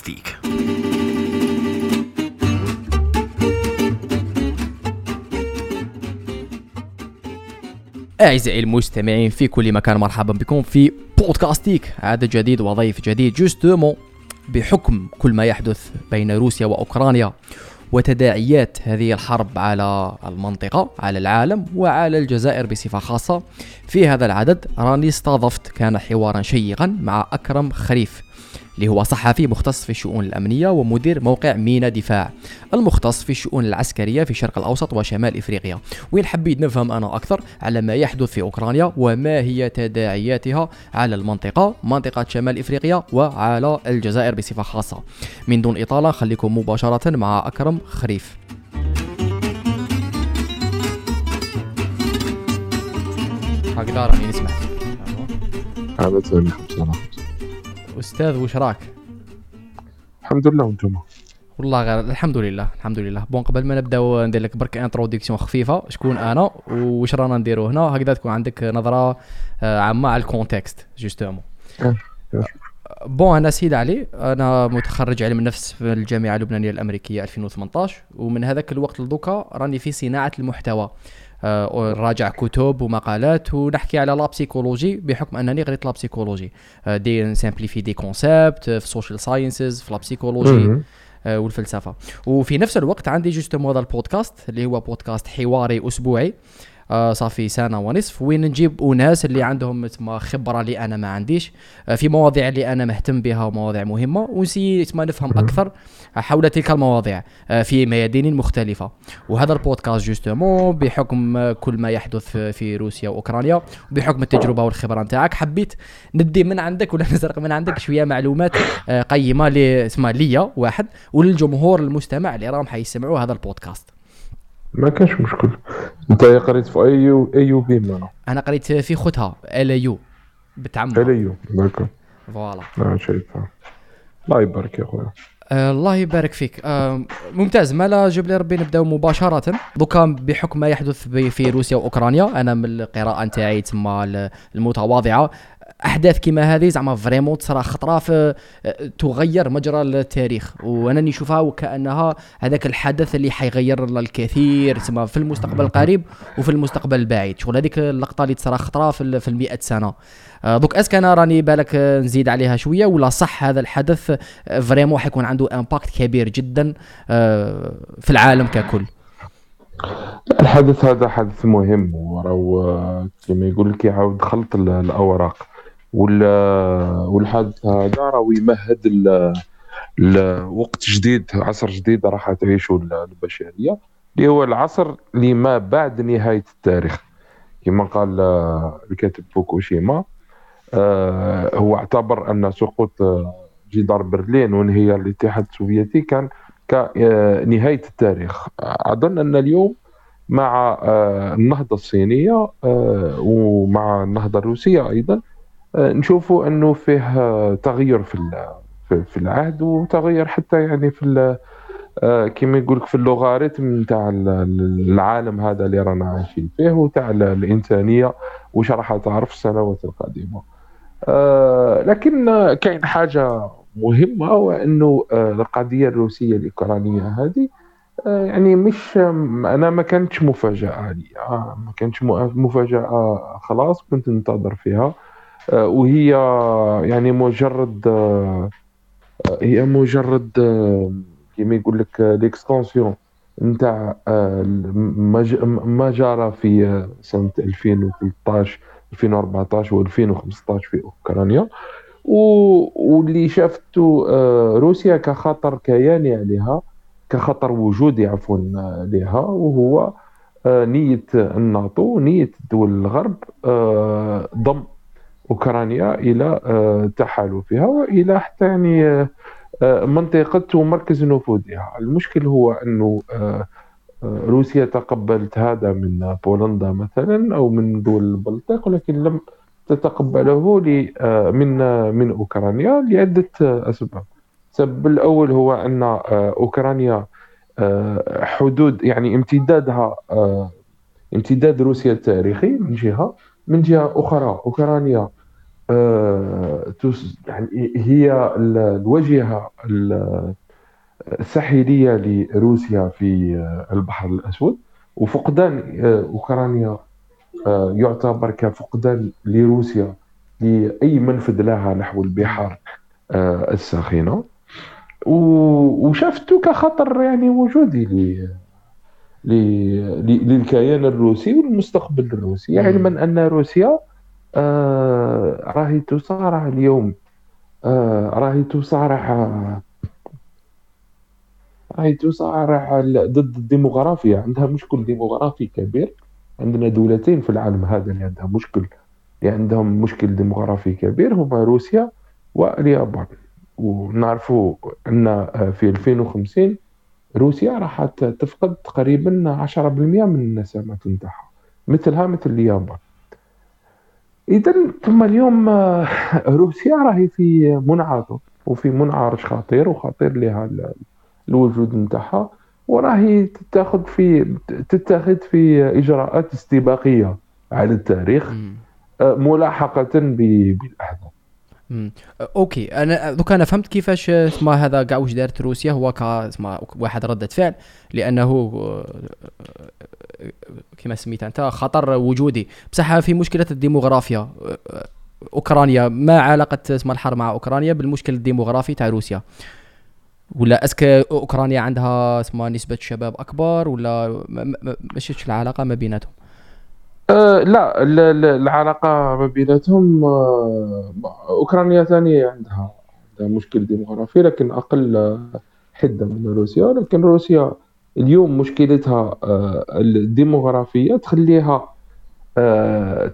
بودكاستيك أعزائي المستمعين في كل مكان مرحبا بكم في بودكاستيك. عدد جديد وضيف جديد جوستومون بحكم كل ما يحدث بين روسيا وأوكرانيا وتداعيات هذه الحرب على المنطقة على العالم وعلى الجزائر بصفة خاصة في هذا العدد راني استضفت كان حوارا شيقا مع أكرم خريف. اللي هو صحفي مختص في الشؤون الأمنية ومدير موقع مينا دفاع المختص في الشؤون العسكرية في الشرق الأوسط وشمال إفريقيا. وين حبيت نفهم أنا أكثر؟ على ما يحدث في أوكرانيا وما هي تداعياتها على المنطقة منطقة شمال إفريقيا وعلى الجزائر بصفة خاصة. من دون إطالة خليكم مباشرة مع أكرم خريف. هكذا راني نسمع. هذا أستاذ وش راك الحمد لله وأنتم؟ والله غير الحمد لله الحمد لله. bon قبل ما نبداو ندير لك برك introduction خفيفة شكون أنا؟ وش رانا نديرو هنا؟ هكذا تكون عندك نظرة آه، عامة على ال contexte justement bon أنا سيد علي. أنا متخرج علم النفس في الجامعة اللبنانية الأمريكية 2018 ومن هذاك الوقت لدوكا راني في صناعة المحتوى. آه، راجع كتب ومقالات ونحكي على la psychologie بحكم أنني قريت la psychologie آه، دي ن simplifier des concepts في ال social sciences في la psychologie آه، والفلسفة. وفي نفس الوقت عندي justement هذا البودكاست اللي هو بودكاست حواري أسبوعي. آه صافي سنة ونصف. وين نجيب أناس اللي عندهم تما خبرة اللي أنا ما عنديش آه في مواضيع اللي أنا مهتم بها ومواضيع مهمة ون essayer تما نفهم أكثر حول تلك المواضيع آه في ميادين مختلفة. وهذا البودكاست جوستومون بحكم كل ما يحدث في روسيا وأوكرانيا بحكم التجربة والخبرة نتاعك حبيت ندي من عندك ولا نسرق من عندك شوية معلومات آه قيمة لي ليا واحد وللجمهور المستمع اللي راهم حيسمعوا هذا البودكاست. ما كانش مشكل. انت قريت في اي يو اي يو بي أنا قريت في خوتها ال يو بتعمق ال يو داكور فوالا. شايفها الله يبارك يا خويا. آه الله يبارك فيك. آه ممتاز. ما لا جيب لي ربي نبداو مباشرة. دوكا بحكم ما يحدث في روسيا وأوكرانيا أنا من القراءة نتاعي تما المتواضعة. أحداث كيما هذه زعما فريمون تصرا خطرة في تغير مجرى التاريخ. وأنا نشوفها وكأنها هذاك الحدث اللي حيغير الكثير تسمى في المستقبل القريب وفي المستقبل البعيد. شغل هذيك اللقطة اللي تصرا خطرة في المئة سنة. آه، donc est-ce que أنا راني بالك نزيد عليها شوية. ولا صح هذا الحدث vraiment حيكون عنده impact كبير جدا آه، في العالم ككل. الحدث هذا حدث مهم وراه كما يقول لك يعاود خلط الأوراق. والحادث هذا راه يمهد لوقت جديد عصر جديد راح تعيشه البشرية اللي هو العصر اللي ما بعد نهاية التاريخ. كما قال الكاتب فوكوشيما آه، هو اعتبر أن سقوط جدار برلين وانهيار الاتحاد السوفيتي كان كنهايه التاريخ. أظن أن اليوم مع آه، النهضة الصينية آه، ومع النهضة الروسية أيضا آه، نشوفوا أنه فيه تغير في في العهد وتغير حتى يعني في آه، كما يقول لك في اللوغاريتم نتاع العالم هذا اللي رانا عايشين فيه وتاع الإنسانية وش راح تعرف السنوات القادمة. آه، لكن كاين حاجة مهمة وأنه القضية الروسية الأوكرانية هذه يعني مش أنا ما كانتش مفاجأة لي. ما كانتش مفاجأة خلاص كنت ننتظر فيها. آه، وهي يعني مجرد آه، هي مجرد آه، كما يقول لك ليكستونسيون نتاع ما جرى في سنة 2013 2014 و2015 في أوكرانيا. واللي شافته روسيا كخطر كياني عليها كخطر وجودي عفوا لها وهو نية الناتو نية دول الغرب ضم أوكرانيا إلى آه، تحالفها وإلى حتى يعني آه، آه، منطقة ومركز نفوذها المشكل هو أنه روسيا تقبلت هذا من بولندا مثلا أو من دول البلطيق ولكن لم تتقبله من من أوكرانيا لعدة أسباب. السبب الأول هو أن أوكرانيا حدود يعني امتدادها امتداد روسيا التاريخي من جهة من جهة أخرى. أوكرانيا يعني هي الواجهه الساحلية لروسيا في البحر الأسود وفقدان أوكرانيا يعتبر كفقدان لروسيا لأي منفذ لها نحو البحار الساخنة. وشافته كخطر يعني وجودي للكيان الروسي والمستقبل الروسي. علما أن روسيا آه راهي تصارع اليوم. آه راهي تصارع راهي تصارع ضد الديموغرافيا. عندها مشكل ديموغرافي كبير. عندنا دولتين في العالم هذا اللي عندها مشكل اللي عندهم مشكل ديموغرافي كبير هما روسيا واليابان. ونعرفوا أن في 2050 روسيا راح تفقد تقريبا 10% من النسمات نتاعها مثلها مثل اليابان. اذا ثم اليوم آه، روسيا راهي في منعطف وفي منعرج خطير وخطير لها الوجود نتاعها وراهي تتاخذ في تتخذ في إجراءات استباقية على التاريخ آه، ملاحقة بالأحداث. أوكي. أنا دوك أنا فهمت كيفاش اسمها هذا كاع واش دارت روسيا. هو ك واحد ردة فعل لأنه كما سميت أنت خطر وجودي. بصح في مشكلة الديموغرافيا أوكرانيا. ما علاقة اسمها الحرب مع أوكرانيا بالمشكل الديموغرافي تاع روسيا؟ ولا est-ce que أوكرانيا عندها اسمها نسبة شباب أكبر ولا ماشي العلاقة ما بيناتهم؟ أه لا العلاقة ما بيناتهم أه أوكرانيا ثاني عندها عندها مشكل ديموغرافي لكن أقل حدة من روسيا. لكن روسيا اليوم مشكلتها أه الديموغرافية تخليها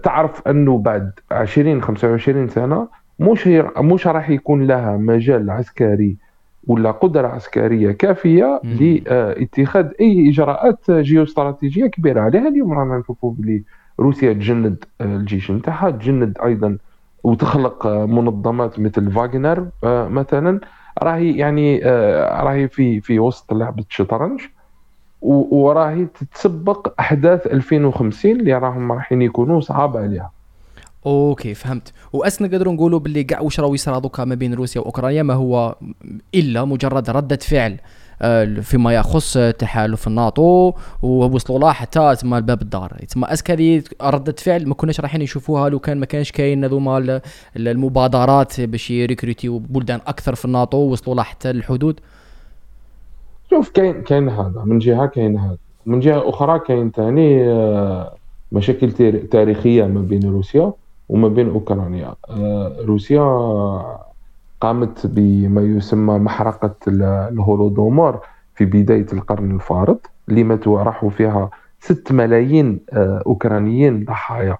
تعرف أنه بعد 20 25 سنة مش مش راح يكون لها مجال عسكري ولا قدرة عسكرية كافية لإتخاذ أي إجراءات جيوستراتيجية كبيرة عليها. اليوم رانا نشوفوا بلي روسيا تجند آه، الجيش نتاعها تجند أيضا وتخلق آه، منظمات مثل فاغنر آه، مثلا. راهي يعني راهي في في وسط لعبة الشطرنج وراهي تتسبق أحداث 2050 اللي راهم رايحين يكونوا صعاب عليها. أوكي فهمت. وأسنا نقدروا نقولوا باللي كاع واش راه يصرى ما بين روسيا وأوكرانيا؟ ما هو إلا مجرد ردة فعل. فيما يخص تحالف الناتو ووصلوا له حتى تما الباب الدار. تما اسك هذه ردة فعل ما كناش رايحين نشوفوها لو كان ما كانش كاين هذوما المبادرات باش يـ recruter يو بلدان أكثر في الناتو وصلوا له حتى الحدود. شوف كاين كاين هذا. من جهة كاين هذا. من جهة أخرى كاين ثاني آه، مشاكل تاريخية ما بين روسيا وما بين أوكرانيا. آه، روسيا قامت بما يسمى محرقة الهولودومور في بداية القرن الفارط اللي ماتوا راحوا فيها 6 ملايين آه، أوكرانيين ضحايا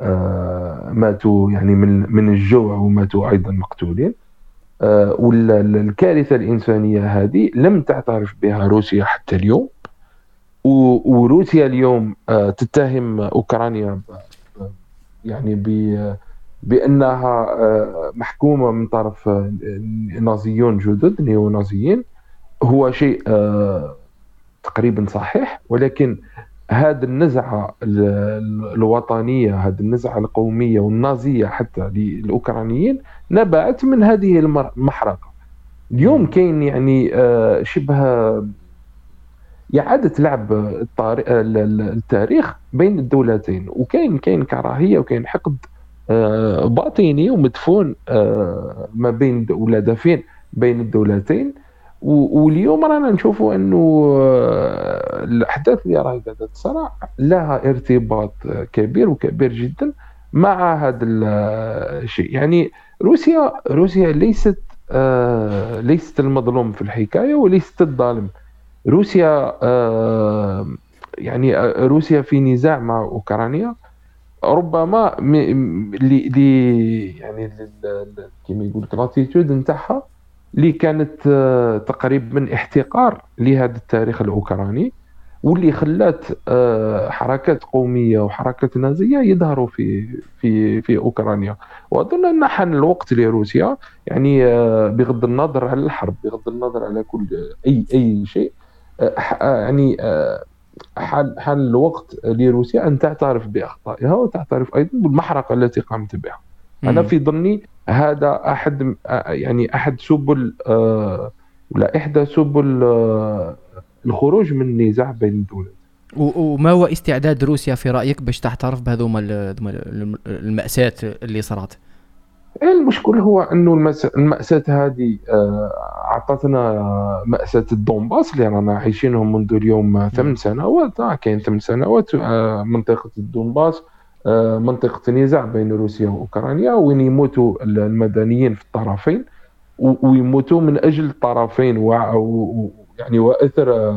آه، ماتوا يعني من من الجوع وماتوا أيضا مقتولين. آه، والكارثة الإنسانية هذه لم تعترف بها روسيا حتى اليوم. وروسيا اليوم تتهم أوكرانيا يعني ب بأنها آه، محكومة من طرف آه، نازيون جدد نيو نازيين هو شيء آه، تقريبا صحيح ولكن هذه النزعة الوطنية هذه النزعة القومية والنازية حتى للأوكرانيين نبعت من هذه المحرقة. اليوم كاين يعني شبه إعادة لعب التاريخ بين الدولتين. وكاين كاين كراهية وكاين حقد. باطني ومدفون آه، ما بين ولا دفين بين الدولتين. واليوم رانا نشوفوا إنه آه، الأحداث اللي راهي قاعدة تصرع لها ارتباط كبير وكبير جدا مع هذا الشيء يعني روسيا روسيا ليست ليست المظلوم في الحكاية وليست الظالم. روسيا يعني روسيا في نزاع مع أوكرانيا. ربما لي يعني كيما يقول لك لاتيتود نتاعها اللي كانت آه، تقريبا احتقار لهذا التاريخ الأوكراني واللي خلات آه، حركات قومية وحركات نازية يظهروا في في في أوكرانيا. وأظن أن حان الوقت لروسيا يعني آه، بغض النظر على الحرب بغض النظر على كل أي أي شيء يعني حان حان الوقت لروسيا أن تعترف بأخطائها وتعترف أيضا بالمحرقة التي قامت بها. أنا في ظني هذا أحد يعني أحد سبل ولا إحدى سبل الخروج من النزاع بين الدولتين. وما هو استعداد روسيا في رأيك باش تعترف بهذوما المأساة اللي صارت؟ المشكل هو أنه المأساة هذه آه، اعطتنا مأساة الدونباس اللي رانا عايشينهم منذ اليوم ثمان سنوات. آه، كاين ثمان سنوات آه، منطقة الدونباس منطقة نزاع بين روسيا وأوكرانيا وين يموتوا المدنيين في الطرفين ويموتوا من أجل الطرفين يعني وإثر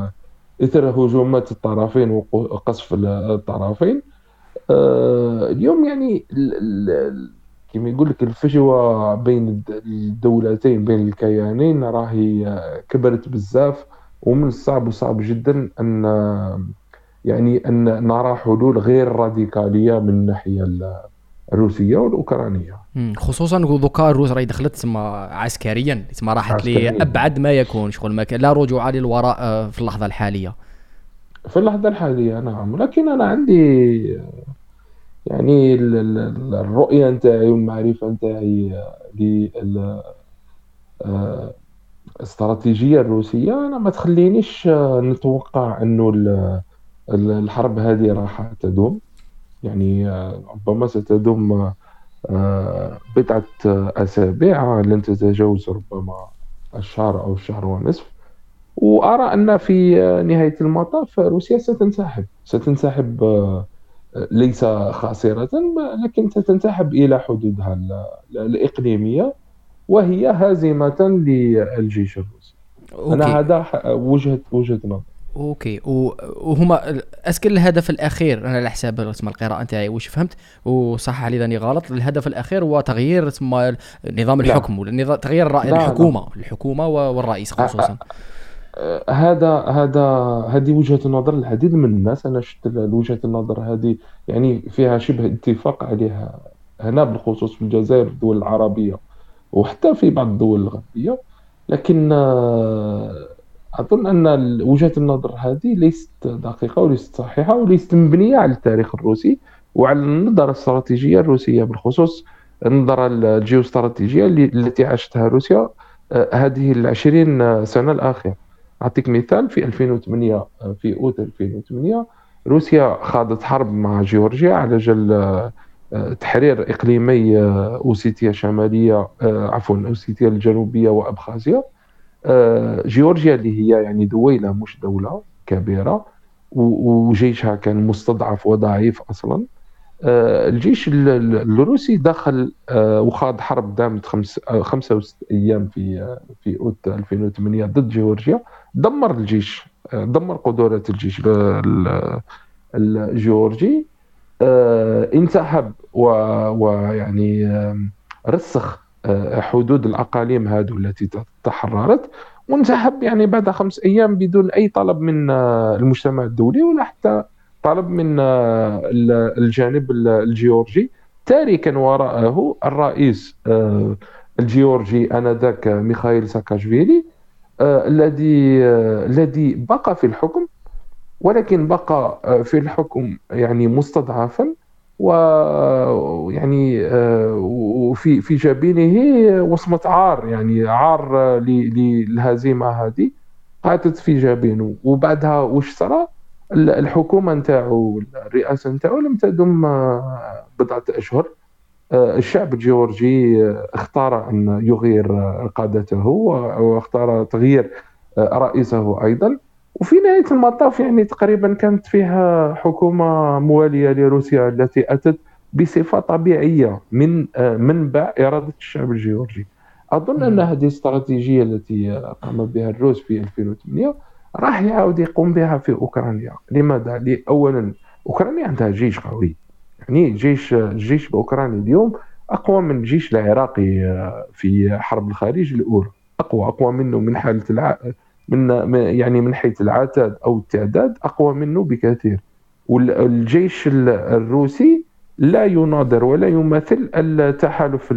إثر هجومات الطرفين وقصف الطرفين. اليوم يعني كما يقول لك الفجوة بين الدولتين بين الكيانين راهي كبرت بزاف ومن الصعب وصعب جدا أن يعني أن نرى حلول غير راديكالية من الناحية الروسية والأوكرانية. خصوصا دوكا الروس راهي دخلت تسمى عسكريا تسمى راحت لابعد ما يكون شغل ما لا رجوع للوراء آه، في اللحظة الحالية. في اللحظة الحالية نعم. لكن أنا عندي يعني الرؤية نتاعي والمعرفه نتاعي الاستراتيجيه الروسية. أنا ما تخلينيش نتوقع أنه الحرب هذه راح تدوم. يعني ربما ستدوم بضعة أسابيع لن تتجاوز ربما الشهر أو الشهر ونصف. وأرى أن في نهاية المطاف روسيا ستنسحب. ستنسحب ليس خاسرة لكن ستنسحب إلى حدودها الإقليمية وهي هازمة للجيش الروسي. OK. أنا هذا وجهة وجهة نظر. OK. وهما est-ce que الهدف الأخير أنا على حساب اسم القراءة نتاعي واش فهمت؟ وصح لي ذاني غلط. الهدف الأخير هو تغيير تسمى نظام الحكم ولا تغيير لا الحكومة لا. الحكومة والرئيس خصوصا. هذا هذا هذه وجهة النظر العديد من الناس. أنا شفت وجهة النظر هذه يعني فيها شبه اتفاق عليها هنا بالخصوص في الجزائر الدول العربية وحتى في بعض الدول الغربية. لكن آه، أظن أن وجهة النظر هذه ليست دقيقة وليست صحيحة وليست مبنية على التاريخ الروسي وعلى النظرة الاستراتيجية الروسية بالخصوص النظرة الجيوستراتيجية التي عاشتها روسيا آه، هذه العشرين سنة الأخيرة. أعطيك مثال في 2008 في أوت 2008 روسيا خاضت حرب مع جيورجيا على جل آه، تحرير إقليمي آه، أوسيتيا الشمالية آه، عفوا أوسيتيا الجنوبية وأبخازيا. جيورجيا اللي هي يعني دويلة مش دولة كبيرة وجيشها كان مستضعف وضعيف أصلا. الجيش الروسي دخل وخاض حرب دامت خمس خمسة أيام في في أوت 2008 ضد جيورجيا. دمر الجيش دمر قدرات الجيش الجورجي آه، انسحب ويعني رسخ آه، حدود الأقاليم هذو التي تحررت. وانسحب يعني بعد خمس أيام بدون أي طلب من آه، المجتمع الدولي ولا حتى طلب من الجانب الجيورجي. تاركا وراءه الرئيس الجيورجي آنذاك ميخائيل ساكاشفيلي آه، الذي آه، الذي بقى في الحكم ولكن بقى آه، في الحكم يعني مستضعفا ويعني وفي في جبينه وصمة عار يعني عار للهزيمة هذه قاتت في جبينه. وبعدها وش صرا؟ الحكومة نتاعو الرئاسة نتاعو لم تدم بضعة أشهر. آه، الشعب الجيورجي آه، اختار أن يغير آه، قادته واختار تغيير رئيسه أيضا. وفي نهاية المطاف يعني تقريبا كانت فيها حكومة موالية لروسيا التي أتت بصفة طبيعية من منبع إرادة الشعب الجيورجي. أظن أن هذه الاستراتيجية التي قام بها الروس في 2008 راح يعاود يقوم بها في أوكرانيا. لماذا؟ لأولا أوكرانيا عندها جيش قوي. يعني جيش الجيش الاوكراني اليوم أقوى من الجيش العراقي آه، في حرب الخليج الأولى. اقوى أقوى منه من حالة الع... من يعني من حيث العتاد أو التعداد أقوى منه بكثير. والجيش الروسي لا يناظر ولا يمثل التحالف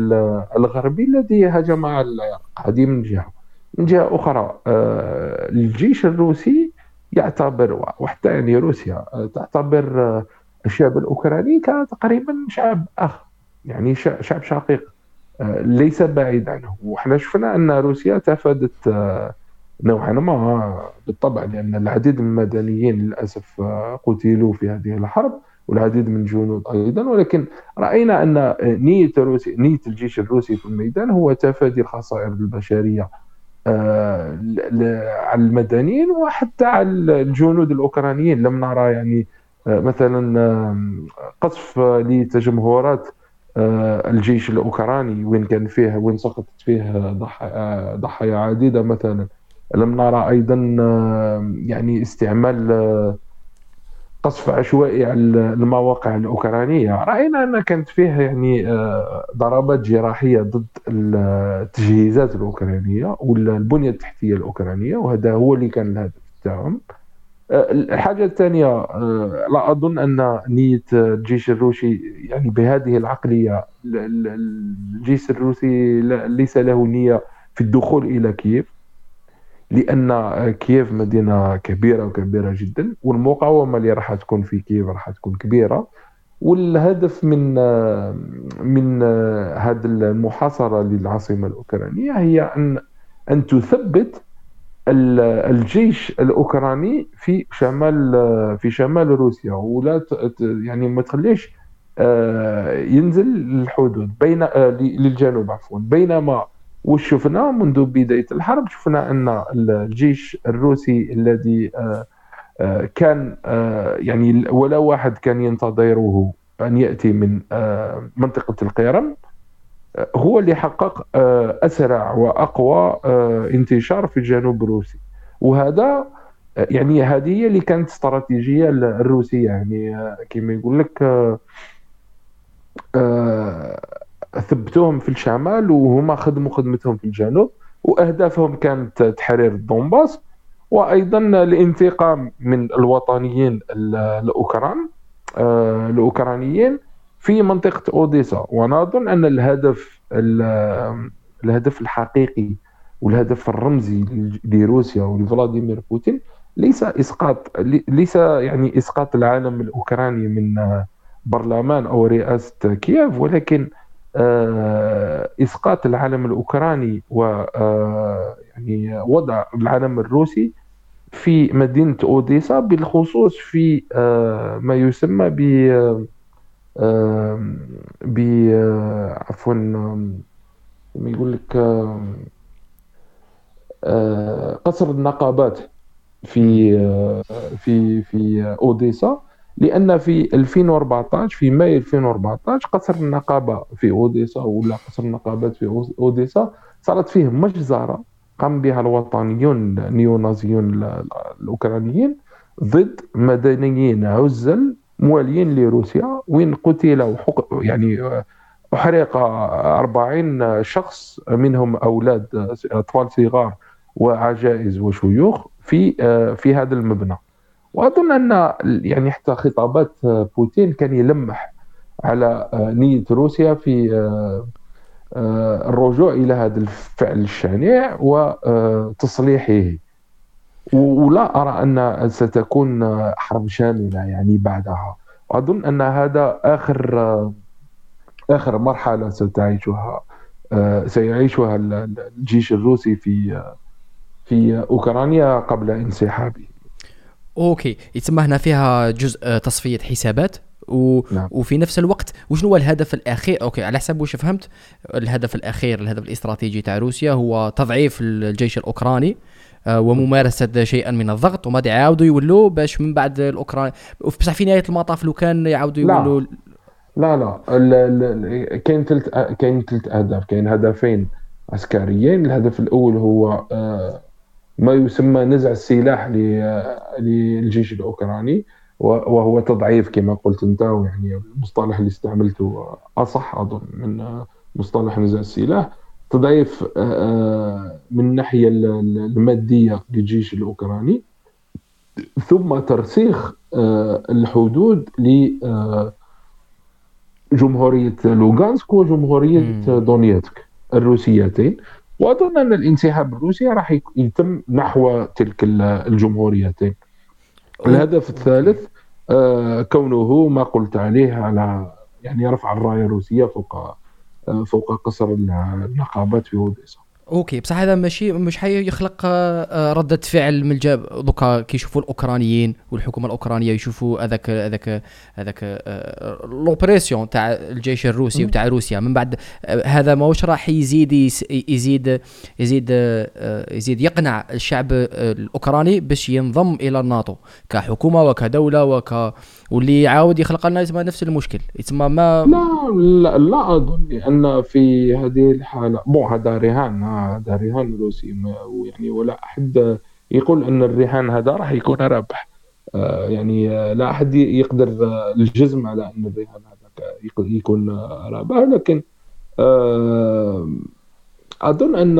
الغربي الذي هجم على العراق. هذه من جهة. من جهه أخرى آه، الجيش الروسي يعتبر وحتى يعني روسيا آه، تعتبر الشعب الأوكراني كان تقريبا شعب أخ يعني شعب شقيق ليس بعيد عنه. وحنا شفنا أن روسيا تفادت نوعا ما بالطبع لأن العديد من المدنيين للأسف قتلوا في هذه الحرب والعديد من الجنود أيضا. ولكن رأينا أن نية روسيا نية الجيش الروسي في الميدان هو تفادي الخسائر البشرية آه، على المدنيين وحتى على الجنود الأوكرانيين. لم نرى يعني آه، مثلا قصف لتجمهرات آه، الجيش الأوكراني وين كان فيه وين سقطت فيه ضحايا عديدة مثلا. لم نرى أيضا يعني استعمال قصف عشوائي على المواقع الأوكرانية. رأينا أن كانت فيه يعني آه، ضربات جراحية ضد التجهيزات الأوكرانية ولا البنية التحتية الأوكرانية وهذا هو اللي كان الهدف تاعهم. آه، الحاجة الثانية آه، لا أظن أن نية الجيش الروسي يعني بهذه العقلية الجيش الروسي ليس له نية في الدخول إلى كييف. لأن كييف مدينة كبيرة وكبيرة جدا والمقاومة اللي راح تكون في كييف راح تكون كبيرة. والهدف من من هذه المحاصرة للعاصمة الأوكرانية هي أن أن تثبت الجيش الأوكراني في شمال في شمال روسيا. ولا يعني ما تخليش آه، ينزل للحدود بين آه، للجنوب عفوا بينما وش شفنا منذ بداية الحرب شفنا أن الجيش الروسي الذي آه، آه، كان آه، يعني ولا واحد كان ينتظره أن يأتي من منطقة القرم هو اللي حقق أسرع وأقوى انتشار في الجنوب الروسي. وهذا يعني هذه هي اللي كانت استراتيجية الروسية. يعني كما يقول لك ثبتوهم في الشمال وهما خدموا خدمتهم في الجنوب وأهدافهم كانت تحرير الدنباس وأيضا الانتقام من الوطنيين الأوكران آه، الأوكرانيين في منطقة أوديسا. وأنا اظن أن الهدف الهدف الحقيقي والهدف الرمزي لروسيا ولفلاديمير بوتين ليس إسقاط ليس يعني إسقاط العالم الأوكراني من برلمان أو رئاسة كييف ولكن آه، إسقاط العالم الأوكراني و آه، يعني وضع العالم الروسي في مدينة أوديسا بالخصوص في آه، ما يسمى ب ب عفوا يقول لك قصر النقابات في في في أوديسا. لأن في 2014 في ماي 2014 قصر النقابة في أوديسا ولا قصر النقابات في أوديسا صارت فيه مجزرة قام بها الوطنيون النيونازيون الأوكرانيين ضد مدنيين عزل مواليين لروسيا وين قتل يعني أحرق 40 شخص منهم أولاد أطفال صغار وعجائز وشيوخ في في هذا المبنى. وأظن أن يعني حتى خطابات بوتين كان يلمح على نية روسيا في آه، آه، الرجوع إلى هذا الفعل الشنيع وتصليحه ولا أرى أن ستكون حرب شاملة يعني بعدها. وأظن أن هذا آخر آه، آخر مرحلة ستعيشها سيعيشها الجيش الروسي في في أوكرانيا قبل انسحابه. OK يتسمى هنا فيها جزء آه، تصفية حسابات. و... نعم. وفي نفس الوقت وشنو هو الهدف الأخير؟ OK على حسب واش فهمت؟ الهدف الأخير الهدف الاستراتيجي تاع روسيا هو تضعيف الجيش الأوكراني آه، وممارسة شيئا من الضغط وما يعاودوا يولوا باش من بعد الاوكران بصح في نهاية المطاف؟ لو كان يعاودوا يولوا لا لا, لا. كاين ثلاث كاين ثلاث أهداف. كاين هدفين عسكريين. الهدف الأول هو آه ما يسمى نزع السلاح للجيش الأوكراني وهو تضعيف كما قلت أنت يعني المصطلح اللي استعملته أصح أظن من مصطلح نزع السلاح. تضعيف آه، آه، من الناحيه المادية للجيش الأوكراني. ثم ترسيخ آه، الحدود لجمهوريه لوغانسك وجمهورية دونيتسك الروسيتين. وأظن أن الانسحاب الروسي راح يتم نحو تلك الجمهوريتين. الهدف الثالث آه، كونه ما قلت عليه على يعني رفع الراية الروسية فوق فوق قصر النقابات في اوديسا OK بصح هذا ماشي مش حيخلق آه، ردة فعل من الجاب دوكا كي يشوفوا الأوكرانيين والحكومة الأوكرانية يشوفوا هذاك هذاك هذاك آه، la pression تاع الجيش الروسي وتاع روسيا. من بعد آه، هذا ماهوش راح يزيد يزيد يزيد يزيد يقنع الشعب الأوكراني باش ينضم إلى الناتو كحكومة وكدولة وك واللي يعاود يخلق لنا يسمى نفس المشكل يسمى ما لا لا, لا أظن أن في هذه الحالة بون هذا رهان هذا رهان روسي يعني ولا أحد يقول أن الرهان هذا راح يكون رابح آه، يعني آه، لا أحد يقدر آه، الجزم على أن الرهان هذا يكون رابح لكن أظن أن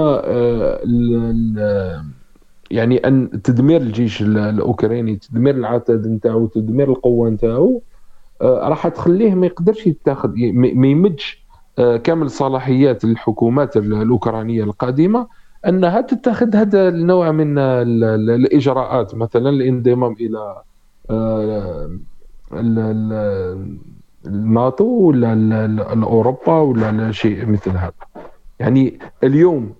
يعني أن تدمير الجيش الأوكراني تدمير العتاد نتاعو تدمير القوة نتاعو آه، راح تخليه ما يقدرش يتاخذ ما يمدش آه، كامل صلاحيات الحكومات الأوكرانية القادمه أنها تتخذ هذا النوع من الإجراءات مثلا الانضمام إلى آه، الناتو ولا اوروبا ولا شيء مثل هذا. يعني اليوم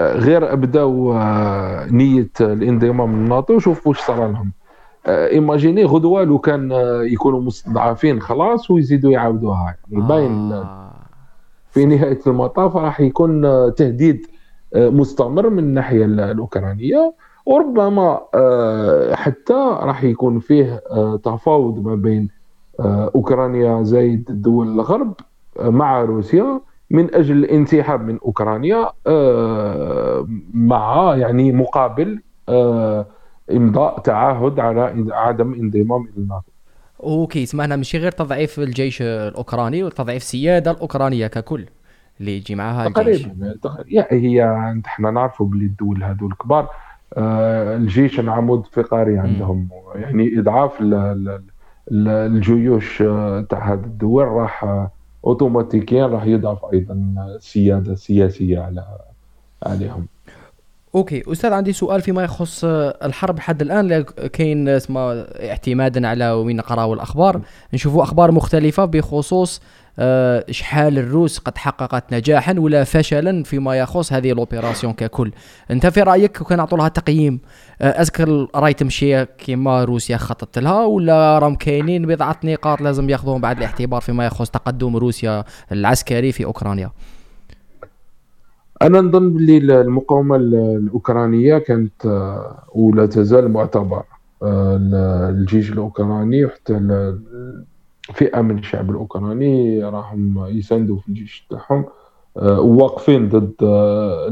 غير أبداو آه، نية الانضمام للناتو شوف واش صار لهم. إيماجيني غدوه لو كان آه، يكونوا مستضعفين خلاص ويزيدوا يعاودوها. يعني باين آه. في نهاية المطاف راح يكون تهديد مستمر من الناحية الأوكرانية. وربما حتى راح يكون فيه تفاوض ما بين أوكرانيا زايد دول الغرب مع روسيا. من أجل الانسحاب من أوكرانيا آه، مع يعني مقابل آه، إمضاء تعهد على عدم انضمام إلى الناتو. أوكي سمعنا ماشي غير تضعيف الجيش الأوكراني وتضعيف السيادة الأوكرانية ككل اللي يجي معها الجيش. تقريبا هي إحنا نعرفوا بلي الدول هذو الكبار آه، الجيش العمود الفقري عندهم يعني إضعاف الجيوش تاع هذه الدول راح اوتوماتيكيا راح يضعف أيضا السياده السياسيه على عليهم. أوكي أستاذ عندي سؤال فيما يخص الحرب حد الآن. كاين اسمه اعتمادا على وين نقراو الأخبار. نشوفوا أخبار مختلفة بخصوص آه، شحال الروس قد حققت نجاحا ولا فشلا فيما يخص هذه الاوبيراسيون ككل. أنت في رأيك كان نعطوا لها تقييم؟ آه، اسكر راي تمشي كما روسيا خططت لها ولا راهم كاينين بضعة نقاط لازم ياخذوهم بعد الاعتبار فيما يخص تقدم روسيا العسكري في أوكرانيا؟ أنا نظن باللي المقاومة الأوكرانية كانت آه، ولا تزال معتبرة. الجيش الأوكراني وحتى فئة من الشعب الأوكراني راهم يساندوا في الجيش تاعهم آه، واقفين ضد آه،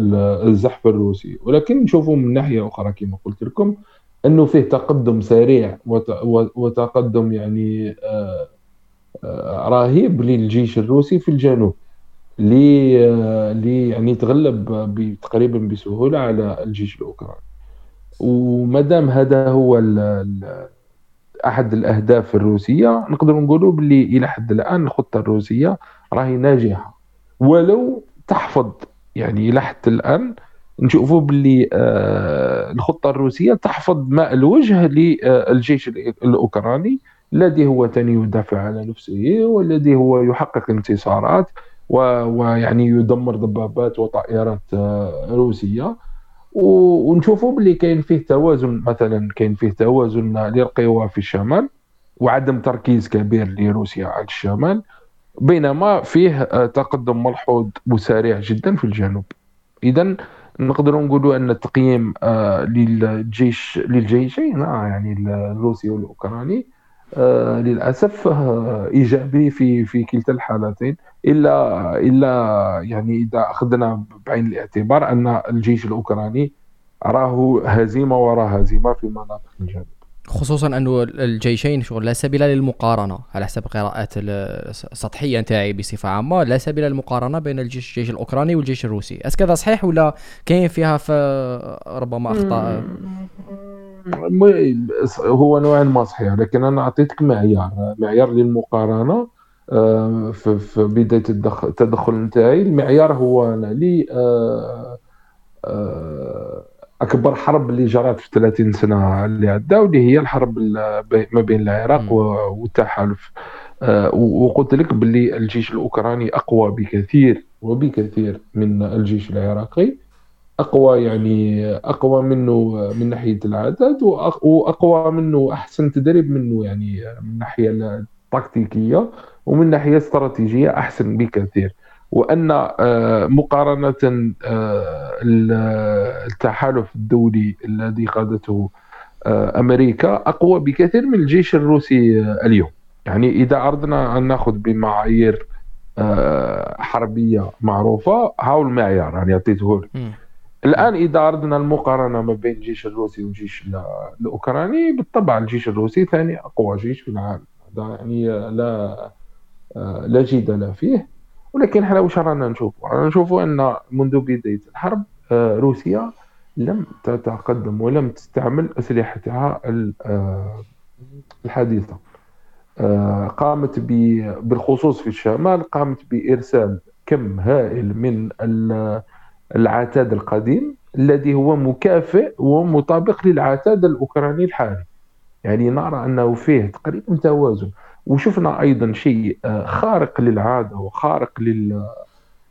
الزحف الروسي. ولكن نشوفوا من ناحية أخرى كما قلت لكم أنه فيه تقدم سريع وتقدم يعني آه، رهيب للجيش الروسي في الجنوب لي يعني تغلب تقريبا بسهولة على الجيش الأوكراني. ومادام هذا هو أحد الأهداف الروسية نقدر نقولوا باللي إلى حد الآن الخطة الروسية راهي ناجحة. ولو تحفظ يعني إلى حد الآن نشوفوا باللي آه الخطة الروسية تحفظ ماء الوجه للجيش الأوكراني الذي هو ثاني يدافع على نفسه والذي هو يحقق انتصارات ويعني يدمر دبابات وطائرات آه روسية. ونشوفوا باللي كاين فيه توازن مثلا كاين فيه توازن للقوى في الشمال وعدم تركيز كبير لروسيا على الشمال بينما فيه آه، تقدم ملحوظ وسريع جدا في الجنوب. اذا نقدر نقولوا أن التقييم آه، للجيش للجيشين آه، يعني الروسي والأوكراني للأسف آه، إيجابي في في كلتا الحالتين. إلا إلا يعني إذا أخذنا بعين الاعتبار أن الجيش الأوكراني راه هزيمة وراء هزيمة في مناطق الجنوب خصوصا انه الجيشين شغل لا سبيل للمقارنة على حسب قراءات السطحيه نتاعي بصفة عامة لا سبيل للمقارنة بين الجيش الجيش الأوكراني والجيش الروسي. اسكذا صحيح ولا كاين فيها ربما أخطاء؟ هو نوعا ما صحيح لكن أنا أعطيتك معيار معيار للمقارنة آه، في بداية التدخل نتاعي. المعيار هو أنا لي آه، آه، أكبر حرب اللي جرت في 30 سنة اللي عداو اللي هي الحرب ما بين العراق والتحالف. وقلت لك باللي الجيش الأوكراني أقوى بكثير وبكثير من الجيش العراقي. أقوى يعني أقوى منه من ناحية العدد وأقوى منه أحسن تدريب منه يعني من الناحيه التكتيكية ومن ناحية استراتيجية أحسن بكثير. وأن آه، مقارنة آه، التحالف الدولي الذي قادته آه، أمريكا أقوى بكثير من الجيش الروسي اليوم. يعني إذا أردنا أن نأخذ بمعايير حربية معروفة هاو المعيار يعني عطيته لك الآن إذا أردنا المقارنة ما بين الجيش الروسي والجيش الأوكراني بالطبع الجيش الروسي ثاني أقوى جيش في العالم. هذا يعني لا لا جدال فيه. ولكن إحنا واش رانا نشوفوا؟ رانا نشوفوا أن منذ بداية الحرب آه، روسيا لم تتقدم ولم تستعمل أسلحتها آه، الحديثة. آه، قامت بالخصوص في الشمال قامت بإرسال كم هائل من العتاد القديم الذي هو مكافئ ومطابق للعتاد الأوكراني الحالي. يعني نرى أنه فيه تقريبا توازن. وشفنا أيضا شيء آه، خارق للعادة وخارق لل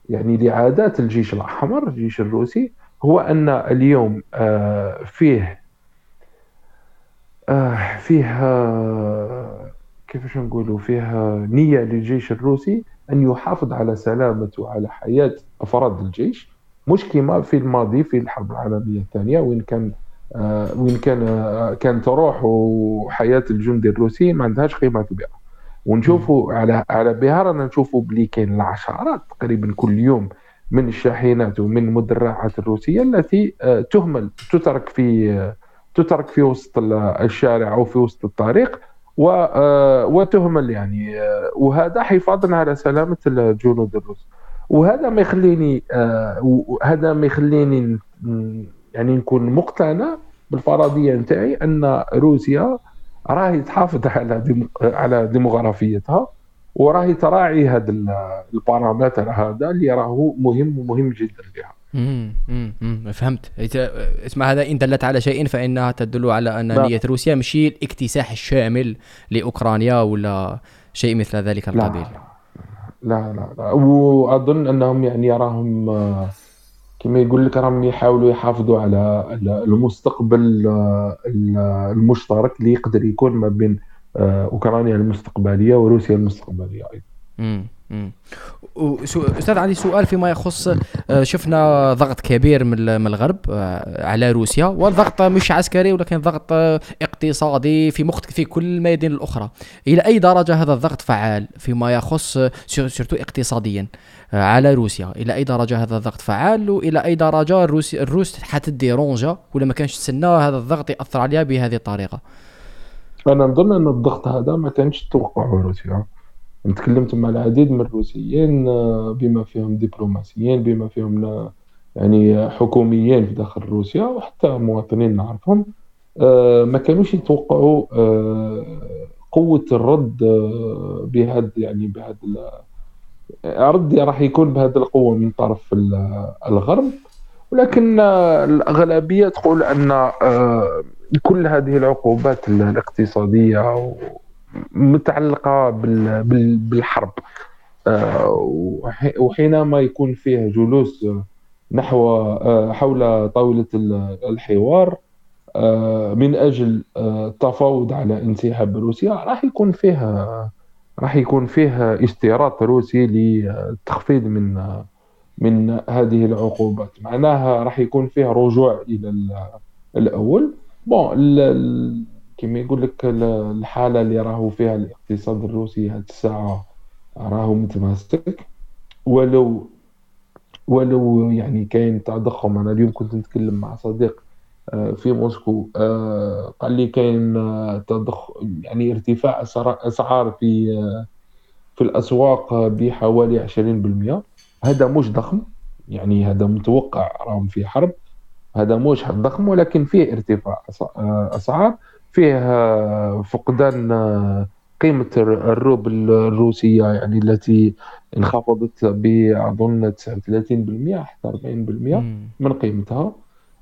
يعني لعادات الجيش الأحمر الجيش الروسي هو أن اليوم آه، فيه آه، فيه كيفاش نقولوا فيه نية للجيش الروسي أن يحافظ على سلامة وعلى حياة أفراد الجيش. مش كما في الماضي في الحرب العالمية الثانية وين كان وين كان كانت روح وحياه الجندي الروسي ما عندهاش قيمه كبيره ونشوفوا على على بها رانا نشوفوا بلي كاين العشرات تقريبا كل يوم من الشاحنات ومن المدرعات الروسية التي آه، تهمل تترك في آه، تترك في وسط الشارع أو في وسط الطريق آه، وتهمل يعني وهذا حفاظا على سلامة الجنود الروس. وهذا ما يخليني هذا ما يخليني يعني نكون مقتنع بالفرضية نتاعي أن روسيا راهي تحافظ على ديم... على ديموغرافيتها وراهي تراعي هذا البارامتر هذا اللي راهو مهم ومهم جدا لها. امم فهمت. اسمع هذا إن دلت على شيء فإنها تدل على أن نية روسيا ماشي الاكتساح الشامل لأوكرانيا ولا شيء مثل ذلك القبيل. لا لا لا, لا. وأظن أنهم يعني راهم كما يقول لك راهم يحاولوا يحافظوا على المستقبل آه، المشترك اللي يقدر يكون ما بين آه، أوكرانيا المستقبلية وروسيا المستقبلية أيضا. أستاذ عندي سؤال فيما يخص آه، شفنا ضغط كبير من الغرب على روسيا والضغط مش عسكري ولكن ضغط اقتصادي في مخت في كل الميادين الأخرى. إلى أي درجة هذا الضغط فعال فيما يخص سيرتو اقتصاديا على روسيا؟ إلى أي درجة هذا الضغط فعال؟ وإلى أي درجة الروس الروس حتدي رونجا ولا ما كانش تسنى هذا الضغط يأثر عليها بهذه الطريقة؟ أنا نظن أن الضغط هذا ما كانش توقعه روسيا. تكلمت مع العديد من الروسيين آه، بما فيهم دبلوماسيين بما فيهم يعني حكوميين في داخل روسيا وحتى مواطنين نعرفهم. آه، ما كانوش يتوقعوا آه، قوة الرد بهذا يعني بهذا ردي راح يكون بهذه القوة من طرف الغرب. ولكن الأغلبية تقول أن كل هذه العقوبات الاقتصادية متعلقة بالحرب. آه، وحينما يكون فيه جلوس نحو آه، حول طاولة الحوار من أجل التفاوض على انسحاب روسيا راح يكون فيها راح يكون فيه اشتراط روسي للتخفيض من من هذه العقوبات. معناها راح يكون فيه رجوع إلى الأول. بون كما يقول لك الحالة اللي راهو فيها الاقتصاد الروسي هذه الساعة راهو متماسك. ولو ولو يعني كاين تضخم أنا اليوم كنت نتكلم مع صديق آه، في موسكو آه، قال لي كاين آه، تضخ يعني ارتفاع أسعار في في الأسواق بحوالي 20% هذا مش ضخم يعني هذا متوقع راهم في حرب. هذا مش ضخم ولكن فيه ارتفاع أسعار. فيه فقدان قيمة الروبل الروسية يعني التي انخفضت بأظن 39% حتى 40% من قيمتها.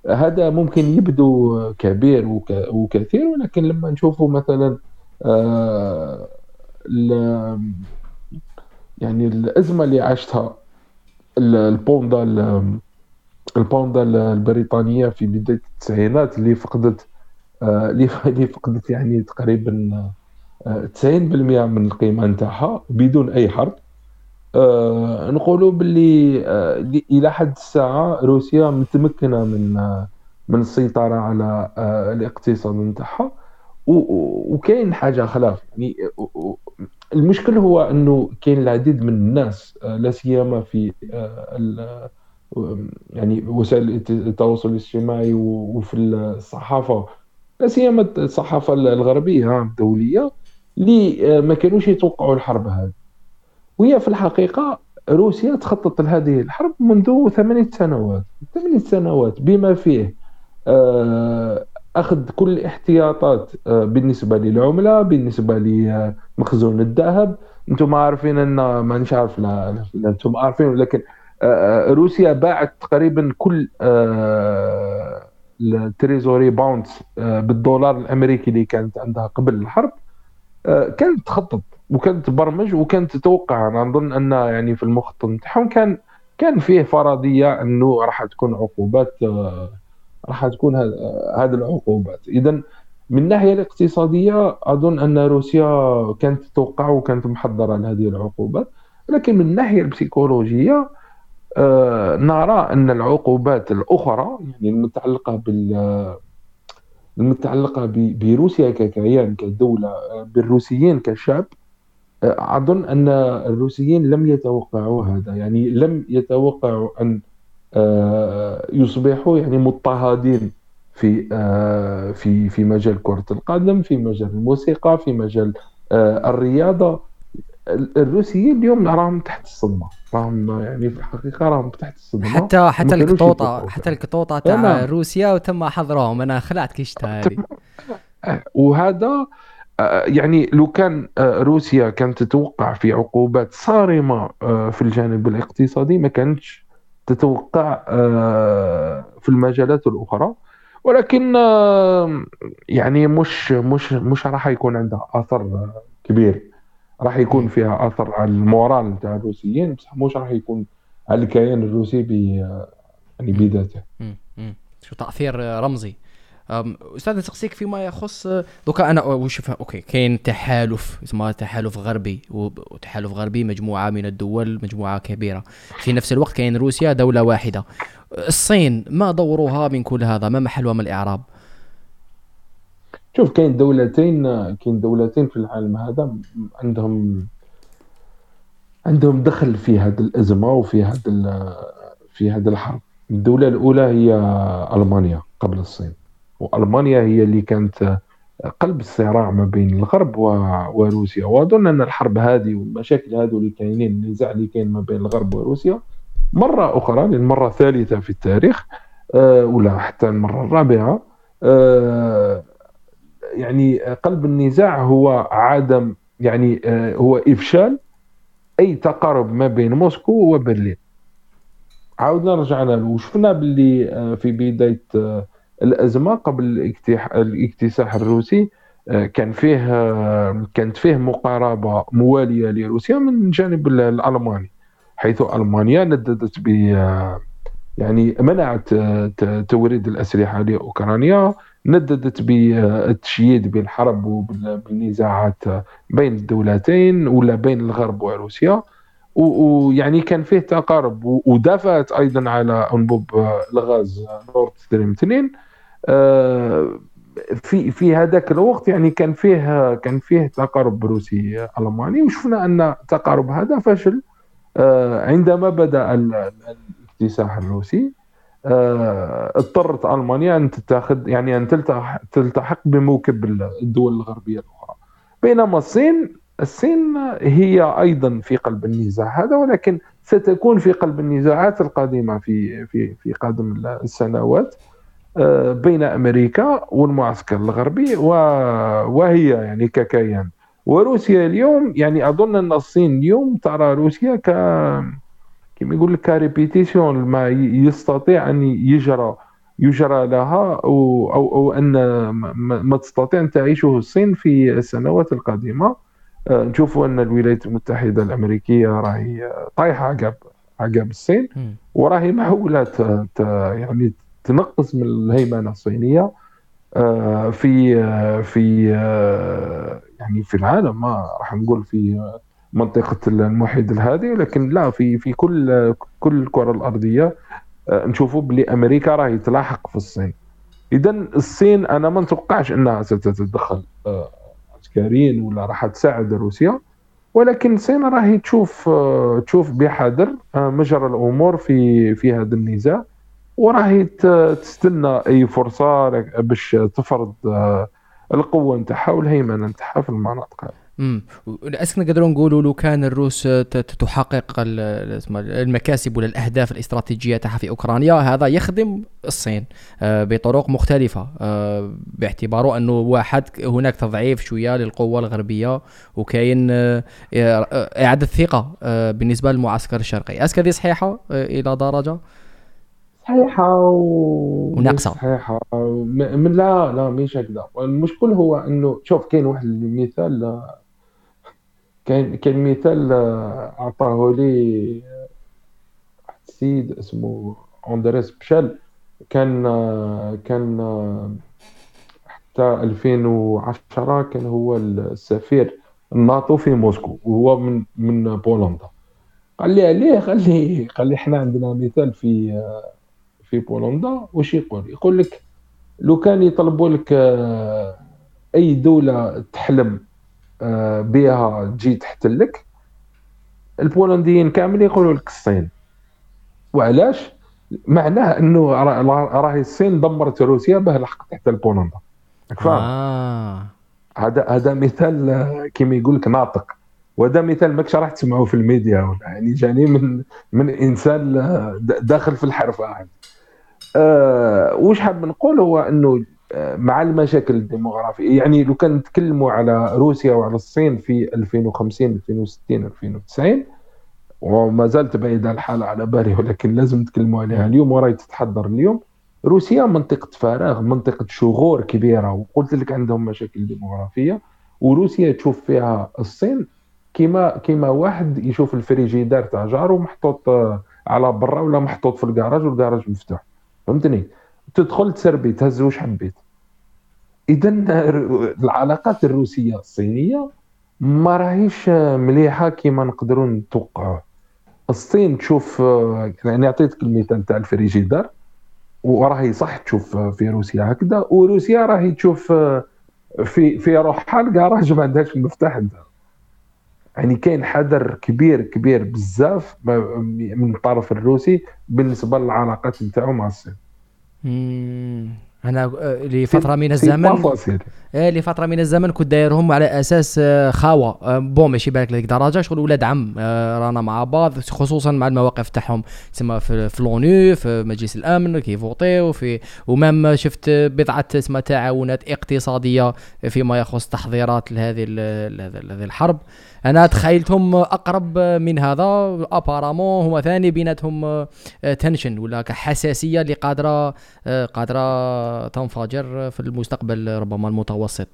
هذا ممكن يبدو كبير وكثير ولكن لما نشوفه مثلا آه، يعني الأزمة اللي عاشتها البوندا البوندا البريطانية في بداية التسعينات اللي فقدت آه، اللي فقدت يعني تقريبا 90% آه، من القيمة نتاعها بدون أي حرب. أه نقولوا باللي إلى حد الساعة روسيا متمكنة من من السيطرة على الاقتصاد نتاعها. وكاين حاجة خلاف يعني المشكل هو إنه كاين العديد من الناس لا سيما في يعني وسائل التواصل الاجتماعي وفي الصحافة لا سيما الصحافة الغربية الدولية اللي أه، ما كانوش يتوقعوا الحرب هذه. وهي في الحقيقة روسيا تخطط لهذه الحرب منذ ثمانية سنوات. ثمانية سنوات بما فيه آه، أخذ كل الاحتياطات آه، بالنسبة للعملة بالنسبة لمخزون الذهب. أنتم عارفين أن ما عارف لا, أنتم عارفين لكن آه، روسيا باعت تقريبا كل ال treasury bonds بالدولار الأمريكي اللي كانت عندها قبل الحرب كانت تخطط وكانت تبرمج وكانت تتوقع. أنا نظن أن يعني في المخطط نتاعهم كان كان فيه فرضية أنه راح تكون عقوبات آه، راح تكون هذه العقوبات. اذا من الناحيه الاقتصادية أظن أن روسيا كانت تتوقع وكانت محضرة لهذه العقوبات لكن من الناحيه البسيكولوجية آه، نرى أن العقوبات الأخرى يعني المتعلقة بال المتعلقة بروسيا ككيان كدولة آه، بالروسيين كشعب أظن أن الروسيين لم يتوقعوا هذا. يعني لم يتوقعوا أن آه، يصبحوا يعني مضطهدين في آه، في في مجال كرة القدم في مجال الموسيقى في مجال آه، الرياضة. الروسيين اليوم راهم تحت الصدمة. راهم يعني في الحقيقة راهم تحت الصدمة. حتى حتى الكطوطة حتى الكطوطة تاع روسيا وتم حظرهم. أنا خلعت كيشتها هذه. وهذا آه، يعني لو كان آه، روسيا كانت تتوقع في عقوبات صارمة آه، في الجانب الاقتصادي ما كانتش تتوقع في المجالات الأخرى. ولكن يعني مش مش مش راح يكون عندها أثر كبير. راح يكون فيها أثر على ال moral نتاع الروسيين بصح مش راح يكون على الكيان الروسي يعني بذاته. شو تأثير رمزي. أستاذ نسقسيك فيما يخص دوكا أنا وشوف OK كاين تحالف اسمه تحالف غربي وتحالف غربي مجموعة من الدول مجموعة كبيرة. في نفس الوقت كاين روسيا دولة واحدة. الصين ما دورها من كل هذا؟ ما محلها من الإعراب؟ شوف كاين دولتين كاين دولتين في العالم هذا عندهم عندهم دخل في هذه الأزمة وفي هذا في هذا الحرب. الدولة الأولى هي ألمانيا قبل الصين. وألمانيا هي اللي كانت قلب الصراع ما بين الغرب وروسيا. وأظن أن الحرب هذه والمشاكل هذو اللي كاينين النزاع اللي كاين ما بين الغرب وروسيا مرة أخرى للمره الثالثه في التاريخ أه ولا حتى المرة الرابعة أه يعني قلب النزاع هو عدم يعني أه هو إفشال أي تقارب ما بين موسكو وبرلين. عاودنا رجعنا وشفنا باللي آه، في بداية آه، الأزمة قبل الاكتساح الروسي آه، كان فيه آه، كانت فيه مقاربة موالية لروسيا من الجانب الألماني حيث ألمانيا نددت ب آه، يعني منعت توريد الأسلحة لأوكرانيا. نددت بالتشييد بالحرب وبالنزاعات بين الدولتين ولا بين الغرب وروسيا. ويعني كان فيه تقارب ودافعت أيضا على أنبوب الغاز نورد ستريم 2 آه، في في هذاك الوقت يعني كان فيه كان فيه تقارب روسي ألماني وشفنا أن التقارب هذا فشل آه، عندما بدأ الاكتساح الروسي. آه، اضطرت ألمانيا أن تتخذ يعني أن تلتحق بموكب الدول الغربية الأخرى. بينما الصين الصين هي أيضا في قلب النزاع هذا ولكن ستكون في قلب النزاعات القادمة في في في قادم السنوات آه، بين أمريكا والمعسكر الغربي وهي يعني ككيان. وروسيا اليوم يعني أظن أن الصين اليوم ترى روسيا ك يقول لك كريبيتيسيون ما يستطيع أن يجرى يجرى لها أو أو, أو أن ما تستطيع أن تعيشه الصين في السنوات القادمة. آه، نشوفوا أن الولايات المتحدة الأمريكية راهي طايحة عقب عقب الصين وراهي محاولة يعني تنقص من الهيمنة الصينية آه، في في يعني في العالم ما راح نقول في منطقة المحيط الهادي لكن لا في في كل كل الكرة الأرضية نشوفوا بلي أمريكا راهي تلاحق في الصين. اذا الصين أنا ما نتوقعش أنها ستتدخل آه، عسكريا ولا راح تساعد روسيا ولكن الصين راهي تشوف آه، تشوف بحذر آه، مجرى الأمور في في هذا النزاع وراهي تستنى أي فرصة باش تفرض القوة نتاعها والهيمنة نتاعها في المناطق هذه. امم اسك نقدروا نقولوا لو كان الروس تحقق المكاسب ولا الأهداف الاستراتيجية تاعها في أوكرانيا هذا يخدم الصين آه، بطرق مختلفة آه، باعتباره أنه واحد هناك تضعيف شوية للقوة الغربية وكاين آه، إعادة ثقه بالنسبة للمعسكر الشرقي. اسك هذه صحيحة إلى درجة؟ صحيحة و... وناقصة. صحيحة. من لا لا مش هكذا. المشكل هو أنه شوف كاين واحد المثال كان كان مثال آه، اعطاه لي واحد السيد اسمه أندريس بشال. كان آه، كان آه، حتى 2010 كان هو السفير الناتو في موسكو وهو من من بولندا. قال لي عليه قال لي قال لي إحنا عندنا مثال في في بولندا واش يقول؟ يقول لك لو كان يطلبوا لك أي دولة تحلم آه، بها تجي تحتلك البولنديين كاملين يقولوا لك الصين. وعلاش؟ معناه إنه راهي الصين دمرت روسيا باه لحقت تحت بولندا فاهم؟ آه. هذا هذا مثال آه، كما يقول لك ناطق. وهذا مثال ماكش راح تسمعوه في الميديا ولا. يعني جاني من من إنسان آه، داخل في الحرفة أه وش حاب نقول؟ هو إنه مع المشاكل الديموغرافية. يعني لو كان نتكلموا على روسيا وعلى الصين في 2050 2060 2090 وما زالت بعيدة الحاله على بالي ولكن لازم نتكلموا عليها اليوم وراي تتحضر اليوم. روسيا منطقة فراغ منطقة شغور كبيرة وقلت لك عندهم مشاكل ديموغرافية وروسيا تشوف فيها الصين كما كما واحد يشوف الفريجيدار تاع جارو محطوط على برا ولا محطوط في الكراج والكراج مفتوح. فهمتني؟ تدخل تسربي تهز واش حبيت. اذا العلاقات الروسية الصينية ما راهيش مليحة كما نقدروا نتوقعوه. الصين تشوف يعني عطيتك المثال تاع الفريجيدار وراهي صح تشوف في روسيا هكذا وروسيا راهي تشوف في في روحها الكراج ما عندهاش المفتاح يعني كاين حذر كبير كبير بزاف من الطرف الروسي بالنسبة للعلاقات نتاعو مع الصين. أنا آه، لفترة من الزمن إيه لفترة من الزمن كنت دايرهم على أساس آه، خاوة. آه، بون ماشي بالك لهذيك الدرجه شغل ولاد عم رانا مع بعض خصوصا مع المواقف تاعهم. تسمى في, في لونو في مجلس الأمن كيفوطيو في ومام شفت بضعة تسمى تعاونات اقتصادية فيما يخص تحضيرات لهذه هذه الحرب. أنا تخيلتهم أقرب من هذا. ابارامون هما ثاني بيناتهم تنشن. ولا حساسية اللي قادرة قادرة تنفجر في المستقبل ربما المتوسط.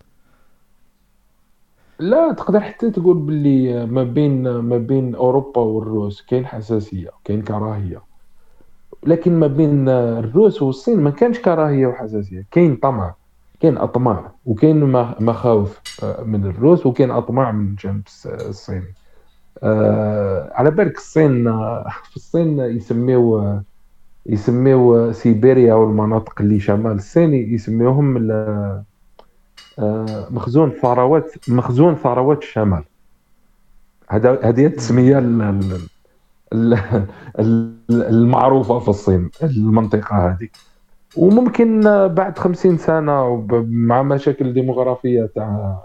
لا تقدر حتى تقول باللي ما بين ما بين أوروبا والروس كاين حساسية كاين كراهية. لكن ما بين الروس والصين ما كانش كراهية وحساسية. كاين طمع. كاين أطماع وكاين مخاوف آه، من الروس وكاين أطماع من الجانب الصيني آه على بالك الصين آه، في الصين يسميو آه، يسميو سيبيريا والمناطق اللي شمال الصين يسميوهم مخزون ثروات مخزون ثروات الشمال. هذا هذه التسمية المعروفة في الصين المنطقة هذه. وممكن بعد خمسين سنة مع مشاكل ديموغرافيه تاع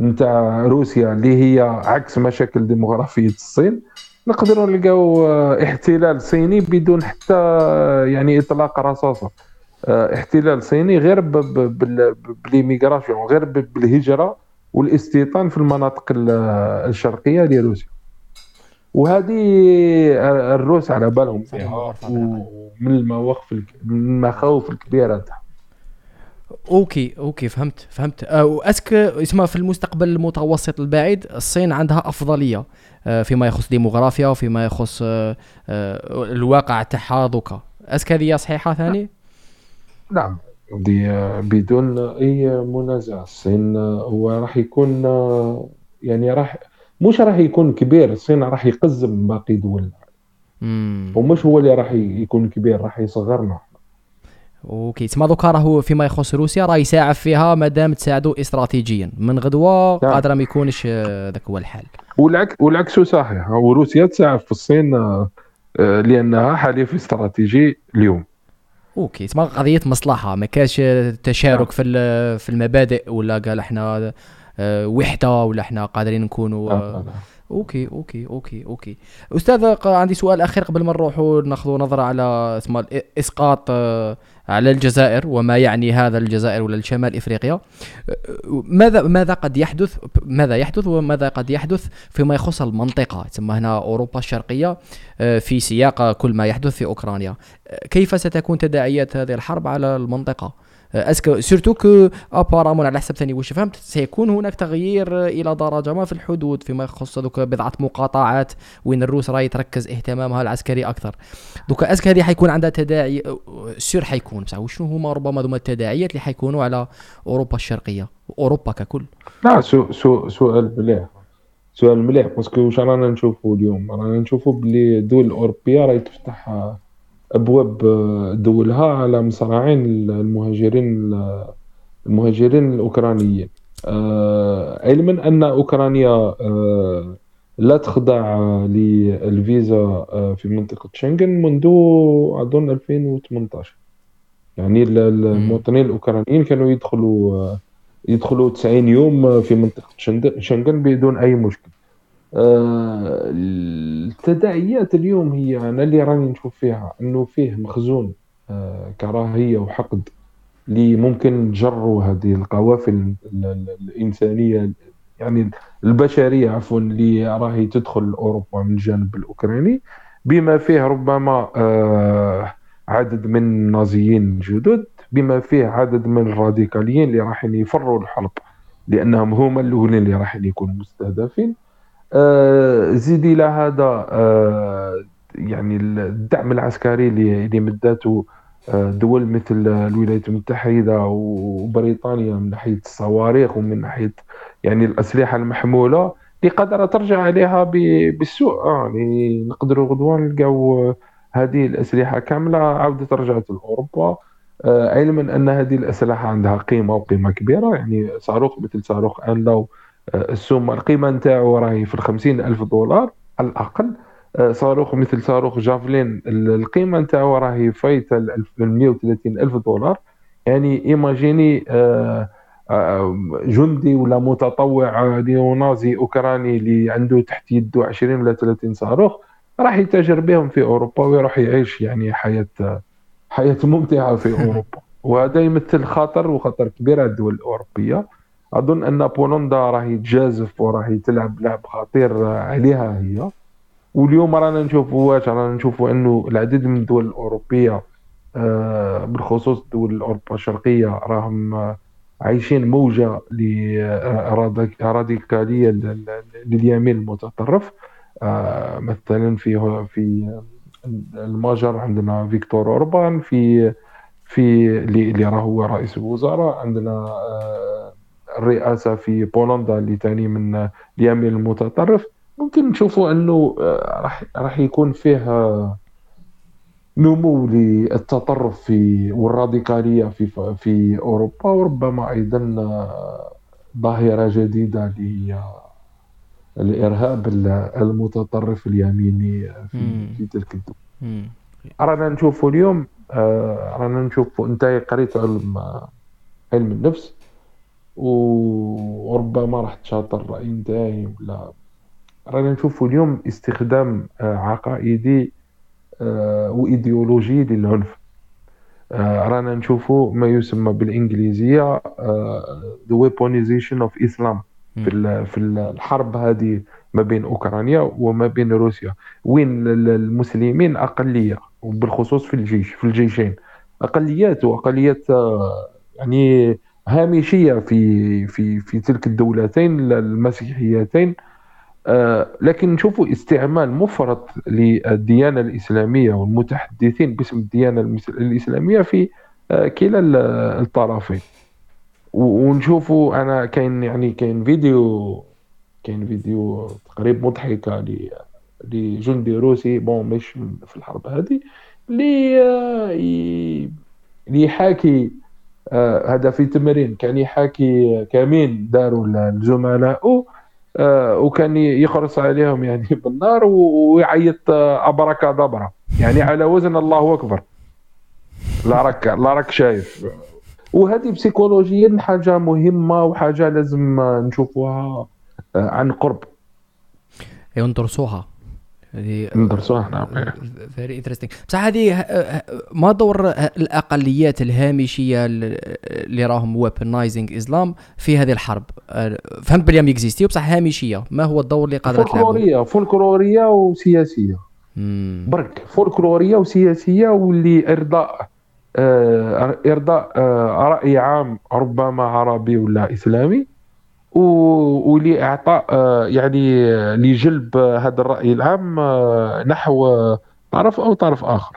نتاع روسيا اللي هي عكس مشاكل ديموغرافية الصين نقدروا نلقاو احتلال صيني بدون حتى يعني إطلاق رصاصة. احتلال صيني غير بال immigration غير بالهجرة والإستيطان في المناطق الشرقية لروسيا. وهذه الروس على بالهم فيها. من المواقف من المخاوف الكبيرة تاعهم OK OK فهمت فهمت. أه و est-ce que اسمها في المستقبل المتوسط البعيد الصين عندها أفضلية أه فيما يخص ديموغرافيا وفيما يخص الواقع تاعها دوكا أسك هذه صحيحة ثاني نعم. دي بدون أي منازع الصين هو راح يكون يعني راح مش راح يكون كبير الصين راح يقزم باقي دول. ومش هو اللي راح يكون كبير راح يصغرنا. أوكي تسمى دوكا راهو فيما يخص روسيا راه يساعد فيها مادام تساعدوا استراتيجيا. من غدوة نعم. قادر ما يكونش ذاك هو الحال والعكس والعكس صحيح. وروسيا تساعد في الصين آه، لأنها حليف استراتيجي اليوم. OK تسمى قضية مصلحة. ما كاش تشارك نعم. في في المبادئ ولا قال إحنا آه، وحدة ولا إحنا قادرين نكونوا آه، OK OK OK OK. أستاذ عندي سؤال أخير قبل ما نروحوا ناخذوا نظرة على اسمه إسقاط آه، على الجزائر وما يعني هذا الجزائر ولا الشمال إفريقيا. ماذا ماذا قد يحدث ماذا يحدث وماذا قد يحدث فيما يخص المنطقة؟ تسمى هنا أوروبا الشرقية في سياق كل ما يحدث في أوكرانيا. كيف ستكون تداعيات هذه الحرب على المنطقة؟ est-ce que surtout que apparemment على حسب ثاني واش فهمت؟ سيكون هناك تغيير إلى درجة ما في الحدود فيما يخص donc بضعة مقاطعات وين الروس راهي تركز اهتمامها العسكري أكثر. دوكا est-ce que هذه حيكون عندها تداعي sûr حيكون بصح وشنو هما ربما ذوما التداعيات اللي حيكونوا على أوروبا الشرقية؟ أوروبا ككل. لا سو سو سؤال مليح. سؤال مليح parce que واش رانا نشوفوا اليوم؟ رانا نشوفوا بلي الدول الاوروبيه راهي تفتح أبواب دولها على مصراعين المهاجرين المهاجرين الأوكرانيين. آه، علما أن أوكرانيا آه، لا تخضع للفيزا آه، في منطقة شنغن منذ أظن 2018 يعني المواطنين الأوكرانيين كانوا يدخلوا يدخلوا 90 يوم في منطقة شنغن بدون أي مشكل آه، التداعيات اليوم هي أنا اللي راني نشوف فيها إنه فيه مخزون آه، كراهية وحقد اللي ممكن تجروا هذه القوافل الإنسانية يعني البشرية عفوا اللي راهي تدخل أوروبا من الجانب الأوكراني بما فيه ربما آه، عدد من النازيين جدد بما فيه عدد من الراديكاليين اللي راح يفروا الحرب لأنهم هما الأولين اللي راح يكونوا مستهدفين. آه، زيدي إلى هذا آه، يعني الدعم العسكري اللي مداته آه، دول مثل الولايات المتحدة وبريطانيا من ناحية الصواريخ ومن ناحية يعني الأسلحة المحمولة اللي قادرة ترجع عليها بالسوء. يعني نقدروا غدوة نلقاو هذه الأسلحة كاملة عاودت رجعت لأوروبا. علما أن هذه الأسلحة عندها قيمة وقيمة كبيرة يعني صاروخ مثل صاروخ أنلو السوم القيمة نتاعو راهي في الخمسين ألف دولار على الأقل. آه، صاروخ مثل صاروخ جافلين القيمة نتاعو راهي فايتة ال 130 ألف دولار. يعني إيماجيني آه، آه، جندي ولا متطوع نيونازي أوكراني اللي عنده تحت يده 20 ولا 30 صاروخ راح يتاجر بهم في أوروبا ويروح يعيش يعني حياة حياة ممتعة في أوروبا. وهذا يمثل خطر وخطر كبير على الدول الأوروبية. أظن أن بولندا راهي تجازف وراهي تلعب لعب خطير عليها هي. واليوم رانا نشوفوا واش؟ رانا نشوفوا أنه العديد من الدول الأوروبية آه، بالخصوص الدول الاوروبا الشرقية راهم عايشين موجة لراديكاليه لليمين المتطرف. آه، مثلا في في المجر عندنا فيكتور أوربان في في اللي راهو رئيس الوزراء عندنا آه، الرئاسة في بولندا اللي تعني من اليمين المتطرف. ممكن نشوفوا أنه آه، راح راح يكون فيه آه، نمو للتطرف في والراديكالية في في أوروبا وربما أيضا آه، ظاهرة جديدة اللي هي الارهاب المتطرف اليميني في, في تلك الدول. رانا نشوفوا اليوم رانا نشوفوا انت قريت علم علم النفس. وربما راح تشاطر الرأي نتاعي ولا رانا نشوفوا اليوم استخدام آه، عقائدي آه، وإيديولوجي للعنف. آه، رانا نشوفوا ما يسمى بالإنجليزية the weaponization of Islam في في الحرب هذه ما بين أوكرانيا وما بين روسيا. وين المسلمين أقلية وبالخصوص في الجيش في الجيشين. أقليات وأقليات يعني هامشية في في في تلك الدولتين المسيحيتين. آه، لكن نشوفوا استعمال مفرط للديانة الإسلامية والمتحدثين باسم الديانة الإسلامية في آه، كلا الطرفين. ونشوفوا أنا كاين يعني كاين فيديو كاين فيديو تقريبا مضحكه لجندي روسي بون مش في الحرب هذه اللي آه، يحاكي هذا في تمرين. كان يحاكي كمين داروا الزملاء آه، وكان يخرص عليهم يعني بالنار ويعيط ابركا دبرا يعني على وزن الله أكبر. لا راك لا راك شايف. وهذه بسيكولوجيا حاجة مهمة وحاجة لازم نشوفوها عن قرب. يندرسوها هذه نعم very interesting بصح هذه ما دور الأقليات الهامشية اللي راهم weaponizing Islam في هذه الحرب؟ فهمت بلي اكزيستي بصح هامشية. ما هو الدور اللي قادره تلعب فولكلورية فولكلورية وسياسية. برك فولكلورية وسياسية واللي إرضاء آه إرضاء آه رأي عام ربما عربي ولا إسلامي. ولاعطاء آه، يعني لجلب هذا الرأي العام آه، نحو طرف أو طرف آخر.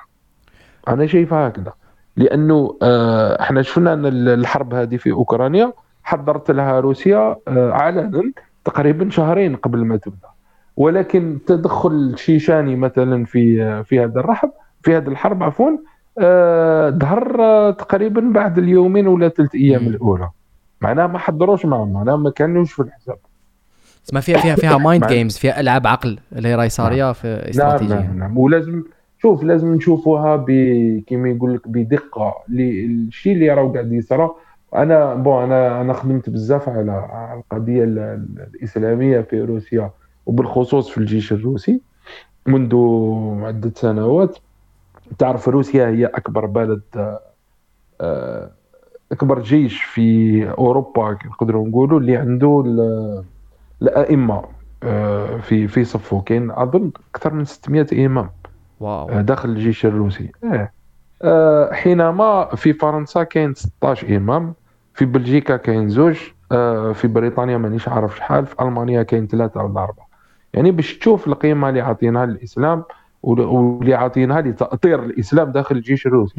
أنا شايفها هكذا. لأنه آه، إحنا شفنا أن الحرب هذه في أوكرانيا حضرت لها روسيا علنا تقريبا شهرين قبل ما تبدأ. ولكن تدخل شيشاني مثلا في في هذا الرحب في هذا الحرب عفوا ظهر تقريبا بعد اليومين ولا ثلاث أيام الأولى. معناها ما حضروش معهم معناها ما كانوش في الحساب. ما فيها فيها فيها mind games فيها ألعاب عقل اللي هي راهي صاريه نعم. في استراتيجية. نعم, نعم. نعم ولازم شوف لازم نشوفوها كيما يقول لك بدقة. الشيء اللي راهو قاعد يصرى أنا بون أنا أنا خدمت بزاف على القضية الإسلامية في روسيا وبالخصوص في الجيش الروسي منذ عدة سنوات. تعرف روسيا هي أكبر بلد آه أكبر جيش في أوروبا نقدروا نقولوا اللي عنده الأئمة آه، في في صفه. كاين أظن أكثر من 600 إمام واو. آه، داخل الجيش الروسي. إيه. آه حينما في فرنسا كاين 16 إمام في بلجيكا كاين زوج في بريطانيا مانيش عارف شحال في ألمانيا كاين ثلاثة ولا أربعة. يعني باش تشوف القيمة اللي عطيناها للإسلام واللي عاطينها لتاطير الإسلام داخل الجيش الروسي.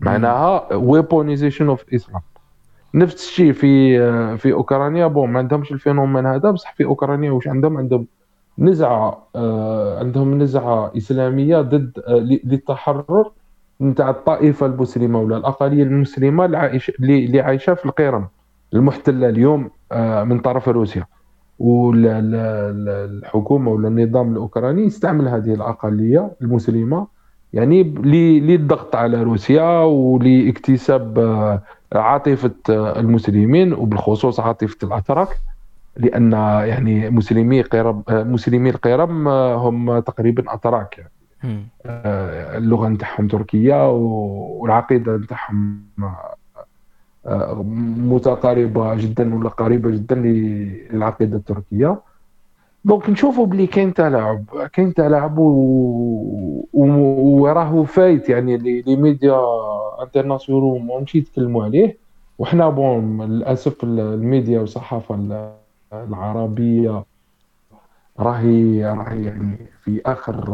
معناها weaponization of Islam نفس الشيء في في أوكرانيا. bon ما عندهمش ال phénomène هذا. بصح في أوكرانيا واش عندهم؟ عندهم نزعة آه، عندهم نزعة إسلامية ضد آه، للتحرر نتاع الطائفة المسلمة ولا الاقليه المسلمة اللي عايشه في القرم المحتلة اليوم آه، من طرف روسيا. والحكومة ولا النظام الأوكراني يستعمل هذه الاقليه المسلمة يعني للضغط على روسيا ولإكتساب آه، عاطفة آه، المسلمين وبالخصوص عاطفة الأتراك لأن يعني مسلمي قرم آه، مسلمي القرم هم تقريبا أتراك يعني. اللغة نتاعهم تركية والعقيدة نتاعهم متقاربة جدا ولا قريبة جدا للعقيدة التركية. donc نشوفوا بلي كاين تلاعب كاين تلاعب وراه فايت يعني les médias internationales ماشي يتكلموا عليه. وحنا bon للأسف الميديا والصحافة العربية راهي راهي يعني في آخر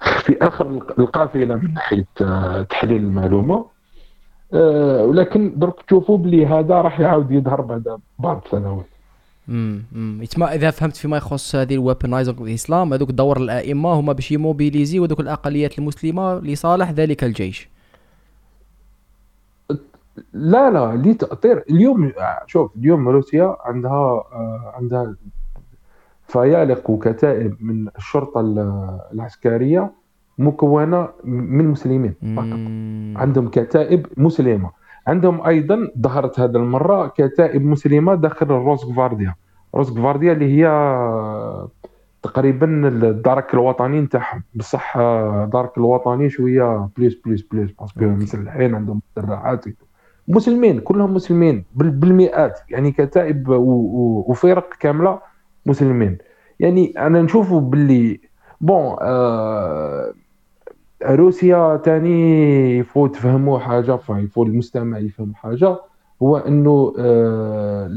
في آخر القافلة من ناحية تحليل المعلومة. آه، ولكن درك تشوفوا بلي هذا راح يعاود يظهر بعد بعض السنوات. امم إذا فهمت فيما يخص هذه ال weaponizing الإسلام هذوك دور الأئمة هما باش يموبيليزيو هذوك الأقليات المسلمة لصالح ذلك الجيش. لا لا لتأطير. اليوم شوف اليوم روسيا عندها آه، عندها فيالق وكتائب من الشرطة العسكرية. مكونة من مسلمين. فقط. عندهم كتائب مسلمة. عندهم أيضا ظهرت هذا المرة كتائب مسلمة داخل الروس غفارديا. روس غفارديا اللي هي تقريبا الدرك الوطني نتاعهم. بصح الدرك الوطني شوية plus plus plus parce que مسلحين عندهم مدرعات مسلمين كلهم مسلمين بالمئات. يعني كتائب وفرق كاملة مسلمين. يعني أنا نشوفوا باللي bon آه روسيا تاني يفو تفهموا حاجة faut المستمع يفهم حاجة هو إنه آه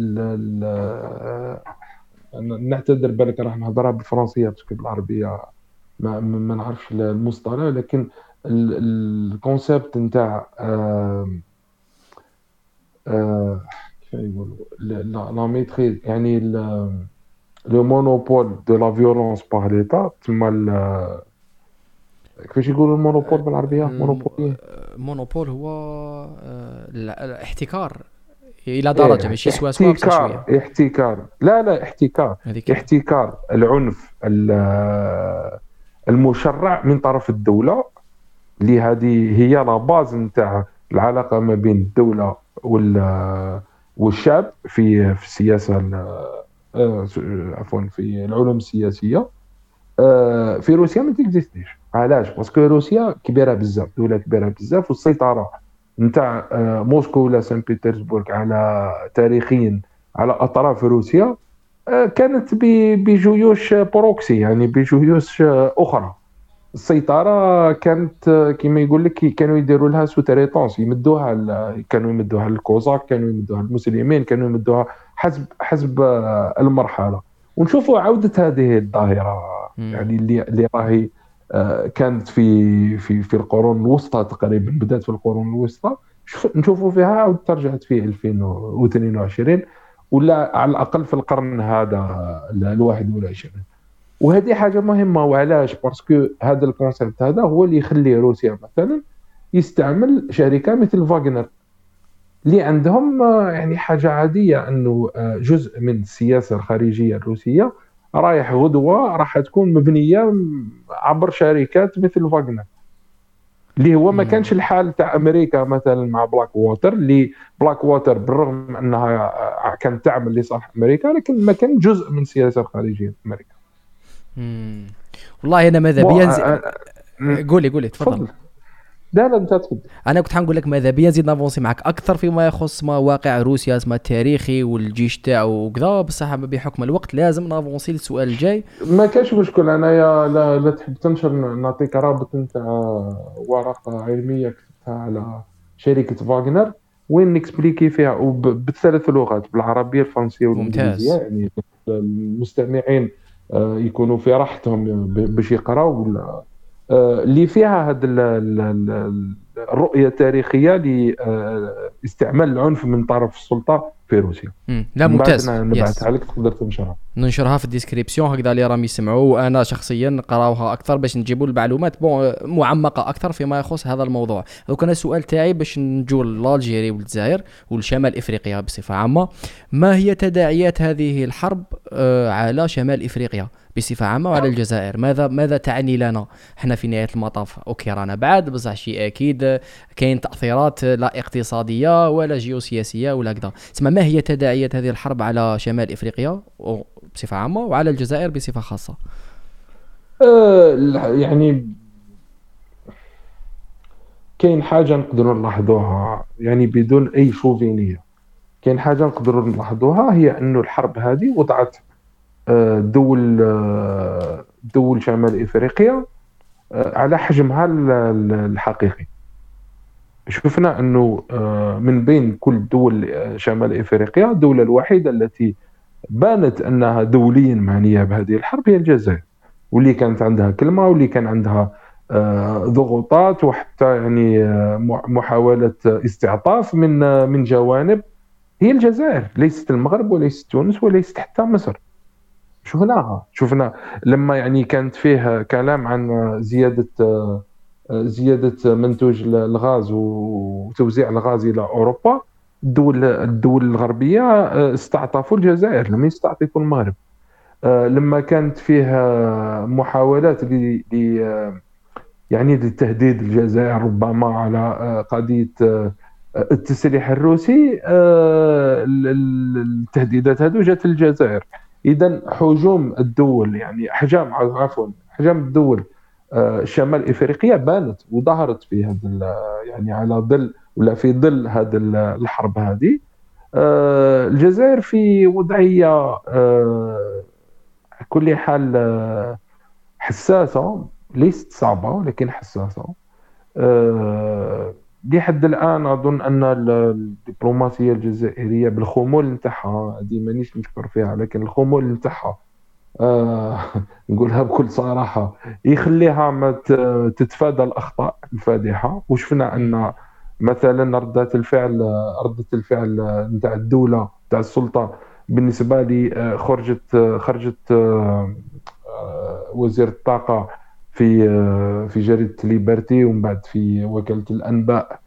نعتذر بالك راح نهضرها بالفرنسية parce que بالعربيه ما, ما نعرفش المصطلح لكن ال concept نتاع آه آه كيف يقولوا؟ la maîtrise يعني le monopole de la violence par l'État تما كيفاش يقولوا ال monopole بالعربية؟ monopole. monopole هو آه، الاحتكار إلى درجة ماشي سوا سوا احتكار احتكار. لا لا احتكار. احتكار العنف المشرع من طرف الدولة. اللي هذه هي la base نتاع العلاقة ما بين الدولة والشعب في في السياسة آه، عفوا في العلوم السياسية. آه، في روسيا ما t'existeش. علاش؟ parce que روسيا كبيرة بزاف دولة كبيرة بزاف والسيطرة نتاع آه، موسكو ولا سان بيترسبورغ على تاريخيا على أطراف روسيا كانت بجيوش proxy يعني بجيوش أخرى. السيطرة كانت كما يقول لك كانوا يديروا لها sous-traitance يمدوها كانوا يمدوها للكوزاك كانوا يمدوها للمسلمين كانوا يمدوها حسب حسب المرحلة. ونشوفوا عودة هذه الظاهرة. يعني اللي اللي راهي آه، كانت في في في القرون الوسطى تقريبا بدأت في القرون الوسطى. نشوفوا فيها عاود ترجعت في 2022 ولا على الأقل في القرن هذا ال 21 وهذه حاجة مهمة وعلاش؟ parce que هذا ال concept هذا هو اللي يخلي روسيا مثلا يستعمل شركة مثل فاغنر اللي عندهم آه، يعني حاجة عادية أنه آه، جزء من السياسة الخارجية الروسية رايح غدوة راح تكون مبنية عبر شركات مثل فاغنر اللي هو ما كانش الحال تاع أمريكا مثلا مع بلاك ووتر اللي بلاك ووتر بالرغم أنها آه، كانت تعمل لصالح أمريكا لكن ما كان جزء من السياسة الخارجية أمريكا. والله أنا ماذا بيا قولي قولي تفضل. لا لا انت تفضل أنا كنت حنقول لك ماذا بيا نزيد n'avancer معك أكثر فيما يخص ما واقع روسيا ما التاريخي والجيش تاعو وكذا. بصح بحكم الوقت لازم n'avancer للسؤال الجاي. ما كاش مشكل. انايا لا, لا تحب تنشر نعطيك رابط نتاع ورقة علمية كتبتها على شركة فاغنر وين n'expliquer فيها؟ وبالثلاث لغات بالعربية الفرنسية والإنجليزية. يعني المستمعين آه، يكونوا في راحتهم باش يقراوا ولا آه، اللي فيها هذه الرؤيه التاريخيه لاستعمال العنف من طرف السلطة في روسيا. لا ممتاز. نبعثها لك تقدر تنشرها. ننشرها في ال description هكذا اللي راهم يسمعوا. وأنا شخصيا نقراوها أكثر باش نجيبوا المعلومات bon معمقة أكثر فيما يخص هذا الموضوع. دوك أنا السؤال تاعي باش نجو ل l'Algérie والجزائر والشمال إفريقيا بصفة عامة. ما هي تداعيات هذه الحرب آه، على شمال إفريقيا؟ بصفة عامة وعلى الجزائر. ماذا ماذا تعني لنا؟ إحنا في نهاية المطاف. أوكي رانا بعد بصح شيء أكيد. كاين تأثيرات لا اقتصادية ولا جيوسياسية ولا كذا تسمى ما هي تداعيات هذه الحرب على شمال إفريقيا؟ بصفة عامة وعلى الجزائر بصفة خاصة. أه يعني كاين حاجة نقدروا نلاحظوها يعني بدون أي شوفينية. كاين حاجة نقدروا نلاحظوها هي أنه الحرب هذه وضعت دول دول شمال إفريقيا على حجمها الحقيقي. شفنا أنه من بين كل دول شمال إفريقيا الدولة الوحيدة التي بانت أنها دوليا معنيه بهذه الحرب هي الجزائر. واللي كانت عندها كلمة واللي كان عندها ضغوطات وحتى يعني محاولة استعطاف من من جوانب هي الجزائر. ليست المغرب وليست تونس وليست حتى مصر. شفناها. شفنا لما يعني كانت فيه كلام عن زيادة زيادة منتوج الغاز وتوزيع الغاز إلى أوروبا الدول الدول الغربية استعطفوا الجزائر لم يستعطفوا المغرب. لما كانت فيه محاولات ل يعني لتهديد الجزائر ربما على قضية التسليح الروسي التهديدات هذو جات الجزائر اذا حجوم الدول يعني احجام عفوا احجام الدول آه، شمال إفريقيا بانت وظهرت في هذا يعني على ظل ولا في ظل هذا الحرب هذه. آه، الجزائر في وضعية آه، كل حال حساسة ليست صعبة ولكن حساسة. لحد الآن أظن أن الدبلوماسية الجزائرية بالخمول نتاعها هذه مانيش نشكر فيها لكن الخمول نتاعها آه نقولها بكل صراحة. يخليها ما تتفادى الأخطاء الفادحة. وشفنا أن مثلا ردة الفعل ردة الفعل نتاع الدولة نتاع السلطة بالنسبة لي آه، خرجت آه، خرجت آه، وزير الطاقة في في جريدة ليبرتي ومن بعد في وكالة الأنباء.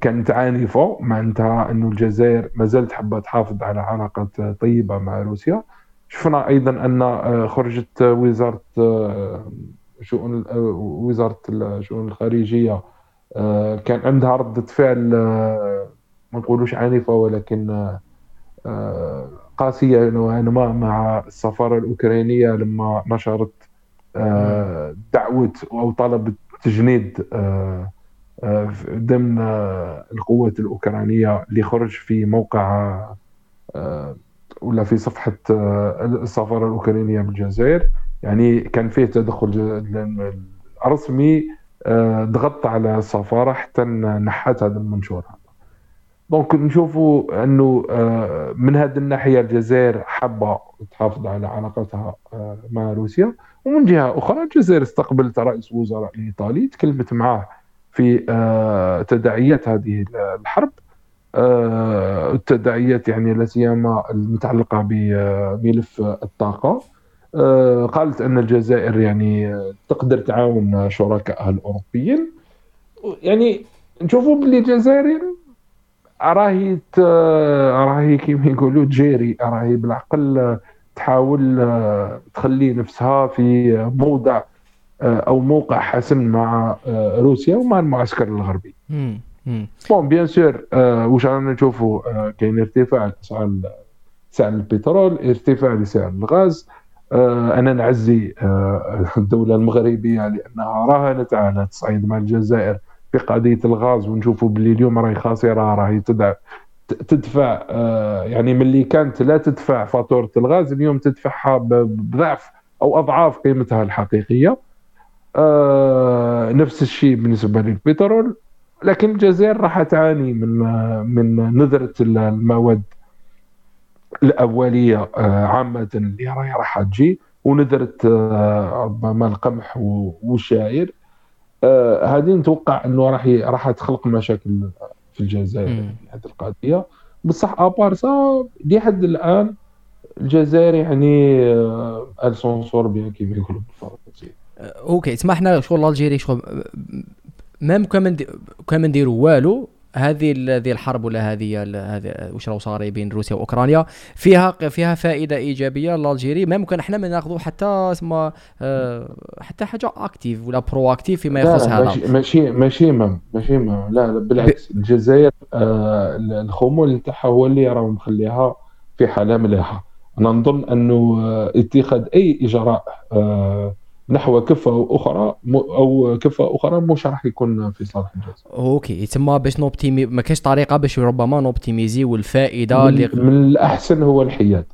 كانت عنيفه معناتها إنه الجزائر ما زالت حابة تحافظ على علاقات طيبة مع روسيا. شفنا أيضا أن خرجت وزارة شؤون وزارة الشؤون الخارجية كان عندها رده فعل ما نقولوش عنيفة ولكن قاسية نوعا ما مع السفارة الأوكرانية لما نشرت آه، دعوة أو طلبت تجنيد آه، آه، ضمن القوات الأوكرانية اللي خرج في موقع ولا في صفحة السفارة الأوكرانية بالجزائر. يعني كان فيه تدخل رسمي ضغط على السفارة حتى نحت هذا المنشور دونك نشوفوا أنه آه، من هذه الناحية الجزائر حابة تحافظ على علاقتها آه، مع روسيا. ومن جهة أخرى الجزائر استقبلت رئيس وزراء الإيطالي تكلمت معه في آه، تداعيات هذه الحرب. التداعيات يعني لا سيما المتعلقة بملف الطاقة. قالت أن الجزائر يعني تقدر تعاون شركائها الأوروبيين. يعني نشوفوا باللي الجزائر راهي راهي كيما يقولوا تجيري راهي بالعقل تحاول تخلي نفسها في موضع أو موقع حسن مع روسيا ومع المعسكر الغربي. bon bien sûr واش رانا نشوفوا كاين ارتفاع لاسعار سعر البترول ارتفاع لسعر الغاز. أنا نعزي الدولة المغربية لأنها راهنت على تصعيد مع الجزائر في قضية الغاز ونشوفوا باللي اليوم راهي خاسرة راهي تدفع آه، يعني ملي كانت لا تدفع فاتورة الغاز اليوم تدفعها بضعف أو أضعاف قيمتها الحقيقية. آه، نفس الشيء بالنسبة للبترول لكن الجزائر راح تعاني من من نذرة المواد الأولية آه، عامة اللي راهي راح تجي ونذرة ربما القمح والشعير. آه هذه نتوقع إنه راح راح تخلق مشاكل في الجزائر في هذه القضية بصح ابار لحد الآن الجزائر يعني السونسور بها كيما يقولوا بالفرنسية. أوكي تسمح حنا شغل الجيري شغل ميم كان كان ما نديروا والو هذه هذه الحرب ولا هذه هذه واش راهو صار بين روسيا وأوكرانيا؟ فيها فيها فائدة إيجابية لالجيري ما ممكن إحنا ما ناخذوا حتى اسمه آه، حتى حاجة اكتيف ولا برو اكتيف فيما يخص هذا. ماشي ماشي مام ماشي مام لا, لا بالعكس الجزائر آه الخمول تاعها هو اللي راه مخليها في حالة مليحه أنا نظن أنه آه، اتخاذ أي إجراء آه نحو كفة أخرى أو كفة أخرى مش راح يكون في صالح الجزائر. okay تما باش n'optimi ما كاينش طريقة باش ربما n'optimiser والفائدة اللي من الأحسن هو الحياد.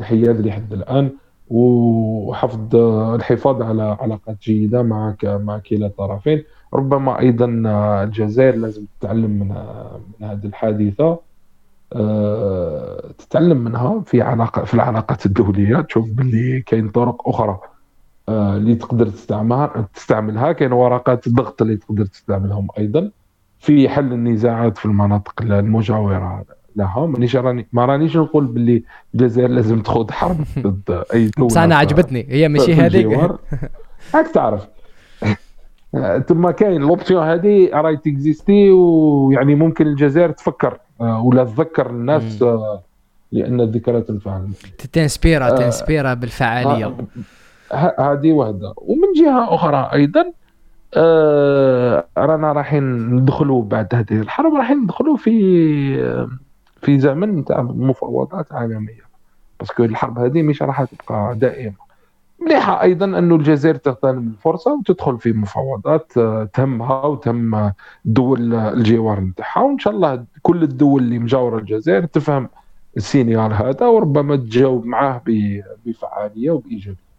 الحياد لحد الآن وحفظ الحفاظ على علاقات جيدة مع مع كلا الطرفين. ربما أيضا الجزائر لازم تتعلم من من هذه الحادثة. آه، تتعلم منها في علاقه في العلاقات الدولية. تشوف باللي كاين طرق أخرى. اللي تقدر تستعملها تستعملها. كاين ورقات الضغط اللي تقدر تستعملهم أيضا. في حل النزاعات في المناطق المجاورة لها. مانيش راني ما رانيش نقول باللي الجزائر لازم تخوض حرب ضد أي دولة. بصح أنا عجبتني. هي ماشي هذيك. هاك تعرف. ثم كاين l'option هذه راهي t'exister ويعني ممكن الجزائر تفكر آه، ولا تذكر الناس آه، لأن الذكرى تنفع t'inspirera t'inspirera بالفعالية. هذه وحدة. ومن جهة أخرى أيضا آه رانا رايحين ندخلوا بعد هذه الحرب رايحين ندخلوا في في زمن تاع مفاوضات عالمية. parce que الحرب هذه مش راح تبقى دائمة. مليحة أيضا انه الجزائر تغتنم الفرصة وتدخل في مفاوضات آه، تهمها وتهم دول الجوار نتاعها. وإن شاء الله كل الدول اللي مجاورة الجزائر تفهم السينيال هذا وربما تجاوب معاه بفعالية وبإيجابية.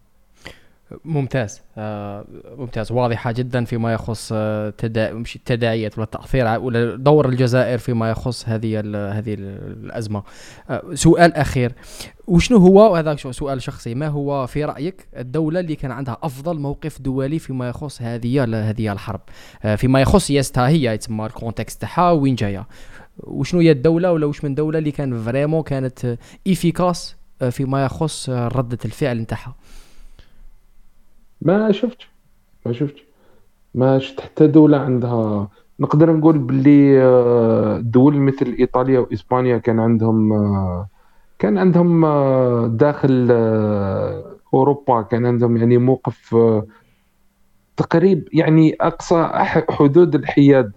ممتاز. آه ممتاز. واضحة جدا فيما يخص آه التداعيات ولا التأثير ولا دور الجزائر فيما يخص هذه هذه الأزمة. آه سؤال أخير. وشنو هو وهذا سؤال شخصي ما هو في رأيك الدولة اللي كان عندها أفضل موقف دولي فيما يخص هذه هذه الحرب؟ فيما يخص سياستها هي تسمى ال contexte تاعها وين جاية. وشنو هي الدولة ولا واش من دولة اللي كان vraiment كانت efficace آه، فيما يخص ردة الفعل نتاعها؟ ما شفت ما شفت ما شفت حتى دولة عندها نقدر نقول باللي آه، دول مثل إيطاليا وإسبانيا كان عندهم آه، كان عندهم داخل أوروبا كان عندهم يعني موقف تقريب يعني أقصى حدود الحياد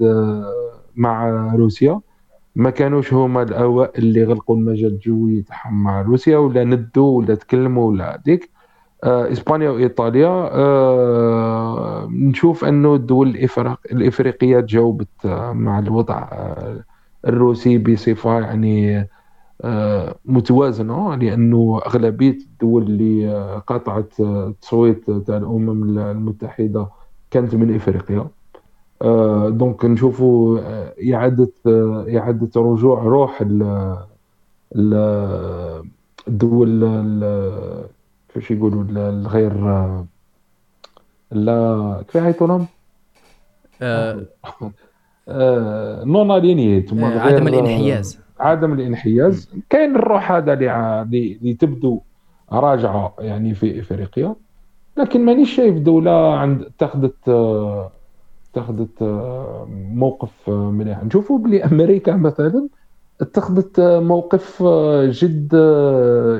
مع روسيا. ما كانوش هما الأوائل اللي غلقوا المجال الجوي تاعهم مع روسيا ولا ندوا ولا تكلموا ولا هذيك آه إسبانيا وايطاليا آه نشوف أنه الدول الإفريق الإفريقية تجاوبت آه مع الوضع آه الروسي بصفة يعني آه متوازنة لأنه أغلبية الدول اللي آه، آه، التصويت تاع الأمم المتحدة كانت من إفريقيا. آه، دونك نشوفوا آه، إعادة آه، إعادة رجوع روح الدول كيفاش يقولوا الغير لا كيف يعيطوا لهم؟ non alignés عدم الإنحياز. عدم الإنحياز. كاين الروح هذا اللي تبدو راجعة يعني في إفريقيا لكن مانيش شايف دولة عند اتخذت اتخذت آه، موقف آه، مليح. نشوفوا بلي أمريكا مثلا اتخذت آه، موقف جد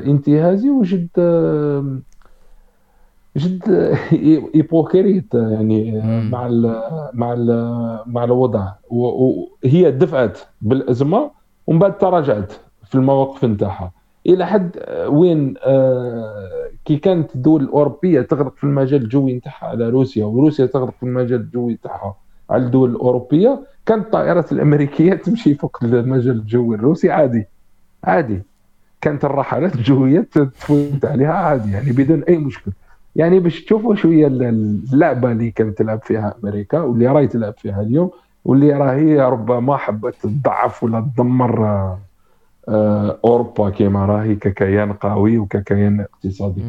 انتهازي وجد جد hypocrite يعني مع ال مع ال مع الوضع. وهي دفعت بالأزمة ومن بعد تراجعت في المواقف نتاعها. إلى حد وين آه، كي كانت الدول الأوروبية تغرق في المجال الجوي نتاعها على روسيا وروسيا تغرق في المجال الجوي نتاعها على الدول الأوروبية كانت الطائرات الأمريكية تمشي فوق المجال الجوي الروسي عادي. عادي. كانت الرحلات الجوية تفوت عليها عادي يعني بدون أي مشكل. يعني باش تشوفوا شوية اللعبة اللي كانت تلعب فيها أمريكا واللي راهي تلعب فيها اليوم واللي راهي ربما حبت تضعف ولا تدمر آه، آه، أوروبا كما راهي ككيان قوي وككيان اقتصادي.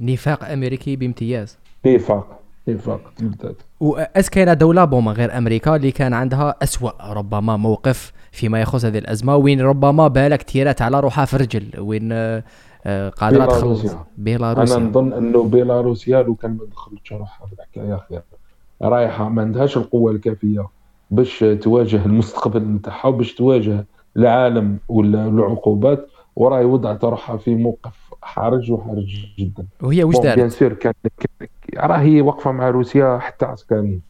نفاق أمريكي بامتياز. نفاق. نفاق بالذات واس كاينة دولة بوما غير أمريكا اللي كان عندها أسوأ ربما موقف فيما يخص هذه الأزمة وين ربما بالك تيرات على روحها في رجل وين آه، قادرة تخلص بيلاروسيا. أنا نظن انه بيلاروسيا لو كان ما دخلتش روحها في الحكاية خير رايحة ما عندهاش القوة الكافية باش تواجه المستقبل نتاعها وباش تواجه العالم والعقوبات وراهي وضعت روحها في موقف حرج وحرج جدا. وهي واش دارت؟ بيان سور كان راهي واقفه مع روسيا حتى عسكريا.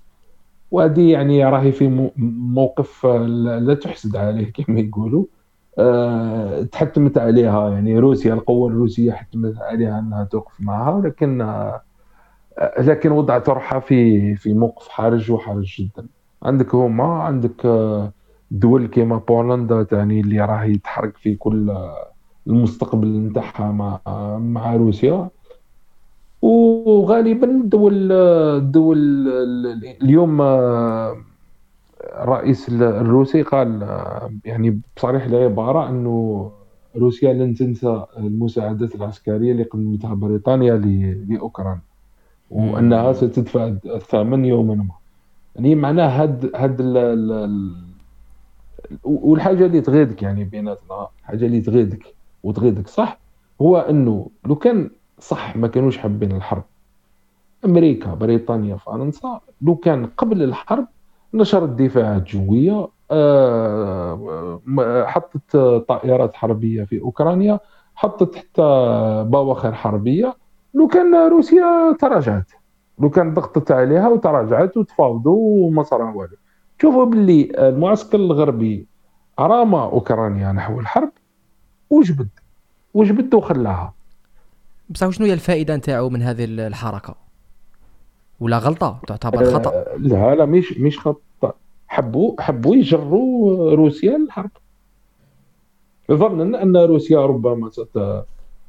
وهذه يعني راهي في موقف لا تحسد عليه كما يقولوا. أه تحتمت عليها يعني روسيا القوة الروسية حتمت عليها أنها توقف معها لكن أه لكن وضعت روحها في في موقف حرج وحرج جدا. عندك هما عندك أه دول كيما بولندا تعني اللي راهي تحرك في كل المستقبل نتاعها مع مع روسيا. وغالبا الدول الدول اليوم الرئيس الروسي قال يعني بصريح العباره إنه روسيا لن تنسى المساعدات العسكرية اللي قدمتها بريطانيا لاوكرانيا وأنها ستدفع الثمن يوما ما. يعني معناه هاد هاد والحاجة اللي تغيدك يعني بيناتنا حاجة اللي تغيدك. وتغيدك صح؟ هو إنه لو كان صح ما كانوش حابين الحرب. أمريكا بريطانيا فرنسا لو كان قبل الحرب نشرت دفاعات جوية آه، حطت طائرات حربية في أوكرانيا حطت حتى بواخر حربية. لو كان روسيا تراجعت. لو كان ضغطت عليها وتراجعت وتفاوضوا وما صار والو. شوفوا باللي المعسكر الغربي رام أوكرانيا نحو الحرب. وجبد وجبد وخلاها. بصح شنو هي الفائدة نتاعو من هذه الحركة؟ ولا غلطة؟ تعتبر خطأ؟ أه لا لا مش مش خطأ. حبوا حبوا يجروا روسيا للحرب. ظنا ان روسيا ربما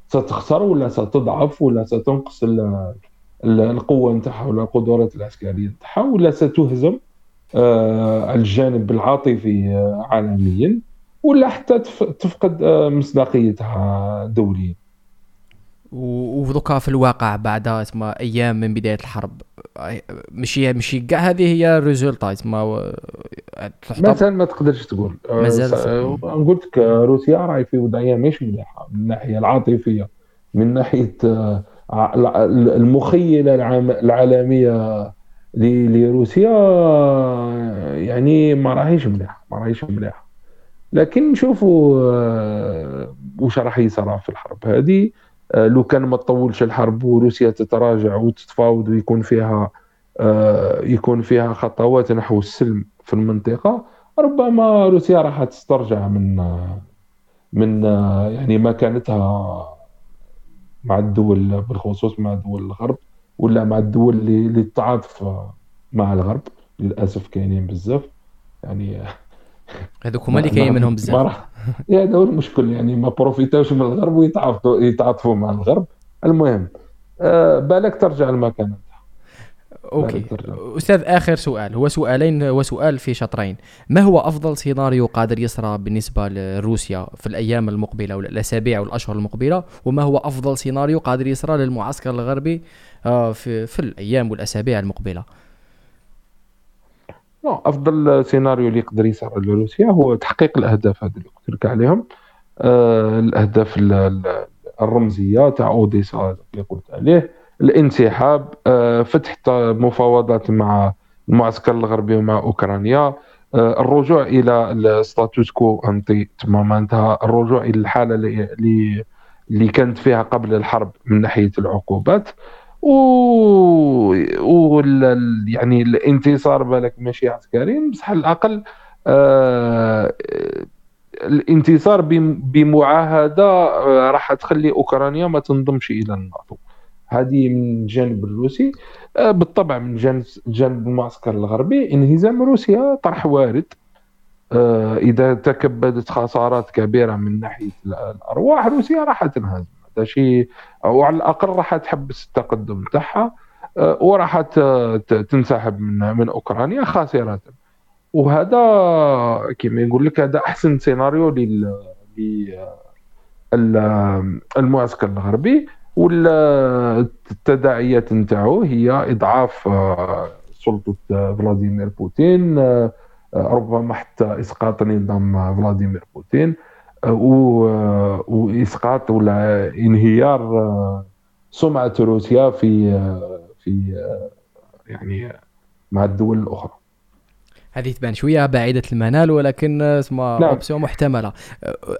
ستخسر ولا ستضعف ولا ستنقص القوة نتاعها ولا القدرات العسكرية نتاعها ولا ستهزم على الجانب العاطفي عالميا. ولا حتى تفقد مصداقيتها دوليا. ودوكا في الواقع بعد اسمها أيام من بداية الحرب. ماشي ماشي كاع هذه هي الريزولتا اسمها مثلا ما تقدرش تقول. مازال قلت لك روسيا راهي في وضعية مش مليحة من الناحية العاطفية من ناحية آه، المخيلة العالمية لروسيا يعني ما راهيش مليحة ما راهيش مليحة. لكن نشوفوا آه، واش راح يصرى في الحرب هذه؟ آه، لو كان ما تطولش الحرب وروسيا تتراجع وتتفاوض ويكون فيها آه، يكون فيها خطوات نحو السلم في المنطقة ربما روسيا راح تسترجع من من يعني مكانتها مع الدول بالخصوص مع دول الغرب ولا مع الدول اللي, اللي تتعاطف مع الغرب للأسف كاينين بزاف. يعني هذوك هما اللي كاين منهم بزاف. هذا هو المشكل يعني ما بروفيتاوش من الغرب ويتعاطفوا يتعاطفوا مع الغرب. المهم آه بالك ترجع المكان okay. أستاذ آخر سؤال. هو سؤالين وسؤال في شطرين. ما هو أفضل سيناريو قادر يصرى بالنسبة لروسيا في الأيام المقبلة أو الأسابيع والاشهر المقبلة؟ وما هو أفضل سيناريو قادر يصرى للمعسكر الغربي آه، في في الأيام والأسابيع المقبلة؟ أفضل سيناريو اللي يقدر يصير لروسيا هو تحقيق الأهداف هذه اللي قلت لك عليهم. آه الأهداف الرمزية تاع أوديسا اللي قلت عليه. الانسحاب آه فتح مفاوضات مع المعسكر الغربي ومع أوكرانيا. آه الرجوع إلى الستاتوس كو انتي تما معناتها الرجوع إلى الحالة اللي اللي كانت فيها قبل الحرب من ناحية العقوبات. و, و... يعني الانتصار بالك ماشي عسكري بصح على الأقل آه... الانتصار بمعاهدة آه، راح تخلي أوكرانيا ما تنضمش إلى الناتو. هذه من الجانب الروسي. آه، بالطبع من جانب جانب المعسكر الغربي انهزام روسيا طرح وارد. آه، إذا تكبدت خسارات كبيرة من ناحية الأرواح روسيا راح تنهزم. هذا شيء وعلى الأقل راح تحبس التقدم تاعها آه، وراح تنسحب من من أوكرانيا خاسره وهذا كما يقول لك هذا أحسن سيناريو لل المعسكر الغربي والتداعيات نتاعو هي إضعاف آه، سلطة فلاديمير بوتين آه، ربما حتى إسقاط نظام فلاديمير بوتين. واسقاط ولا انهيار آه، سمعة روسيا في آه، في آه، يعني مع الدول الأخرى. هذه تبان شوية بعيدة المنال ولكن اسمها نعم. أوبسيون محتملة.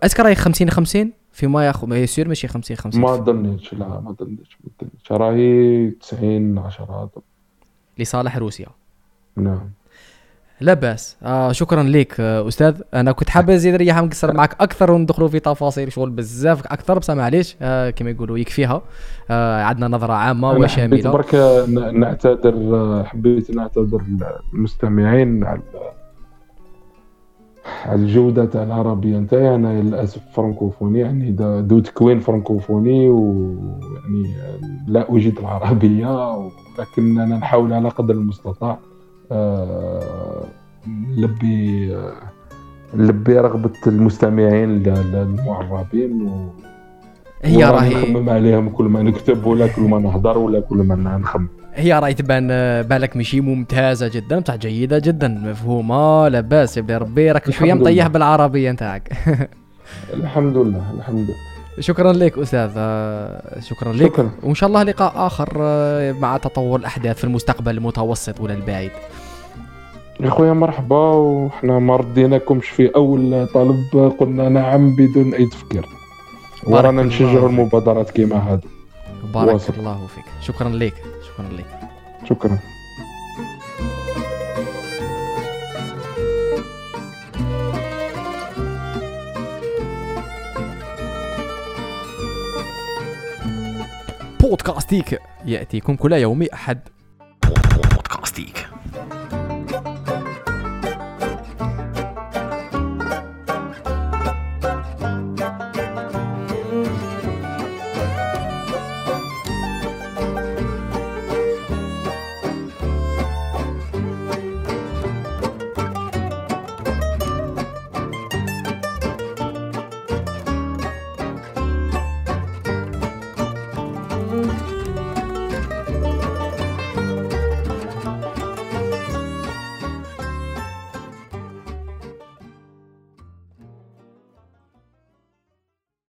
اسكر راهي 50 50 فيما ياخذ ما يصير ماشي 50 50 ما ظنيتش لا ما ظنيتش ما ظنيتش راهي 90 10 لصالح روسيا. نعم. لا بأس. آه شكرا لك آه أستاذ. أنا كنت حابب نزيد ريحه نقصر معك أكثر وندخلوا في تفاصيل شغل بزاف أكثر بس معليش آه كما يقولوا يكفيها. آه عندنا نظرة عامة وشاملة. برك نعتذر آه، حبيت نعتذر للمستمعين على على الجودة تاع العربية نتاعي أنا للأسف فرنكوفوني يعني دو تكوين فرنكوفوني ويعني لا أجيد العربية ولكن أنا نحاول على قدر المستطاع. نلبي نلبي رغبة المستمعين المعربين و هي راهي نخمم عليهم كل ما نكتب ولا كل ما نهضر ولا كل ما نخمم. هي راهي تبان بالك ماشي ممتازة جدا بصح جيدة جدا مفهومة لاباس يا ربي راك شوية مطيح بالعربية نتاعك. الحمد لله الحمد لله. شكرا لك أستاذ آه، شكرا لك. شكرا. وإن شاء الله لقاء آخر آه، مع تطور الأحداث في المستقبل المتوسط ولا البعيد. يا خويا مرحبا وحنا ما رديناكمش في أول طلب قلنا نعم بدون أي تفكير. ورانا نشجعوا المبادرات كيما هذه بارك واصل. الله فيك. شكرا لك. شكرا لك. شكرا. بودكاستيك. يأتيكم كل يوم أحد. بودكاستيك.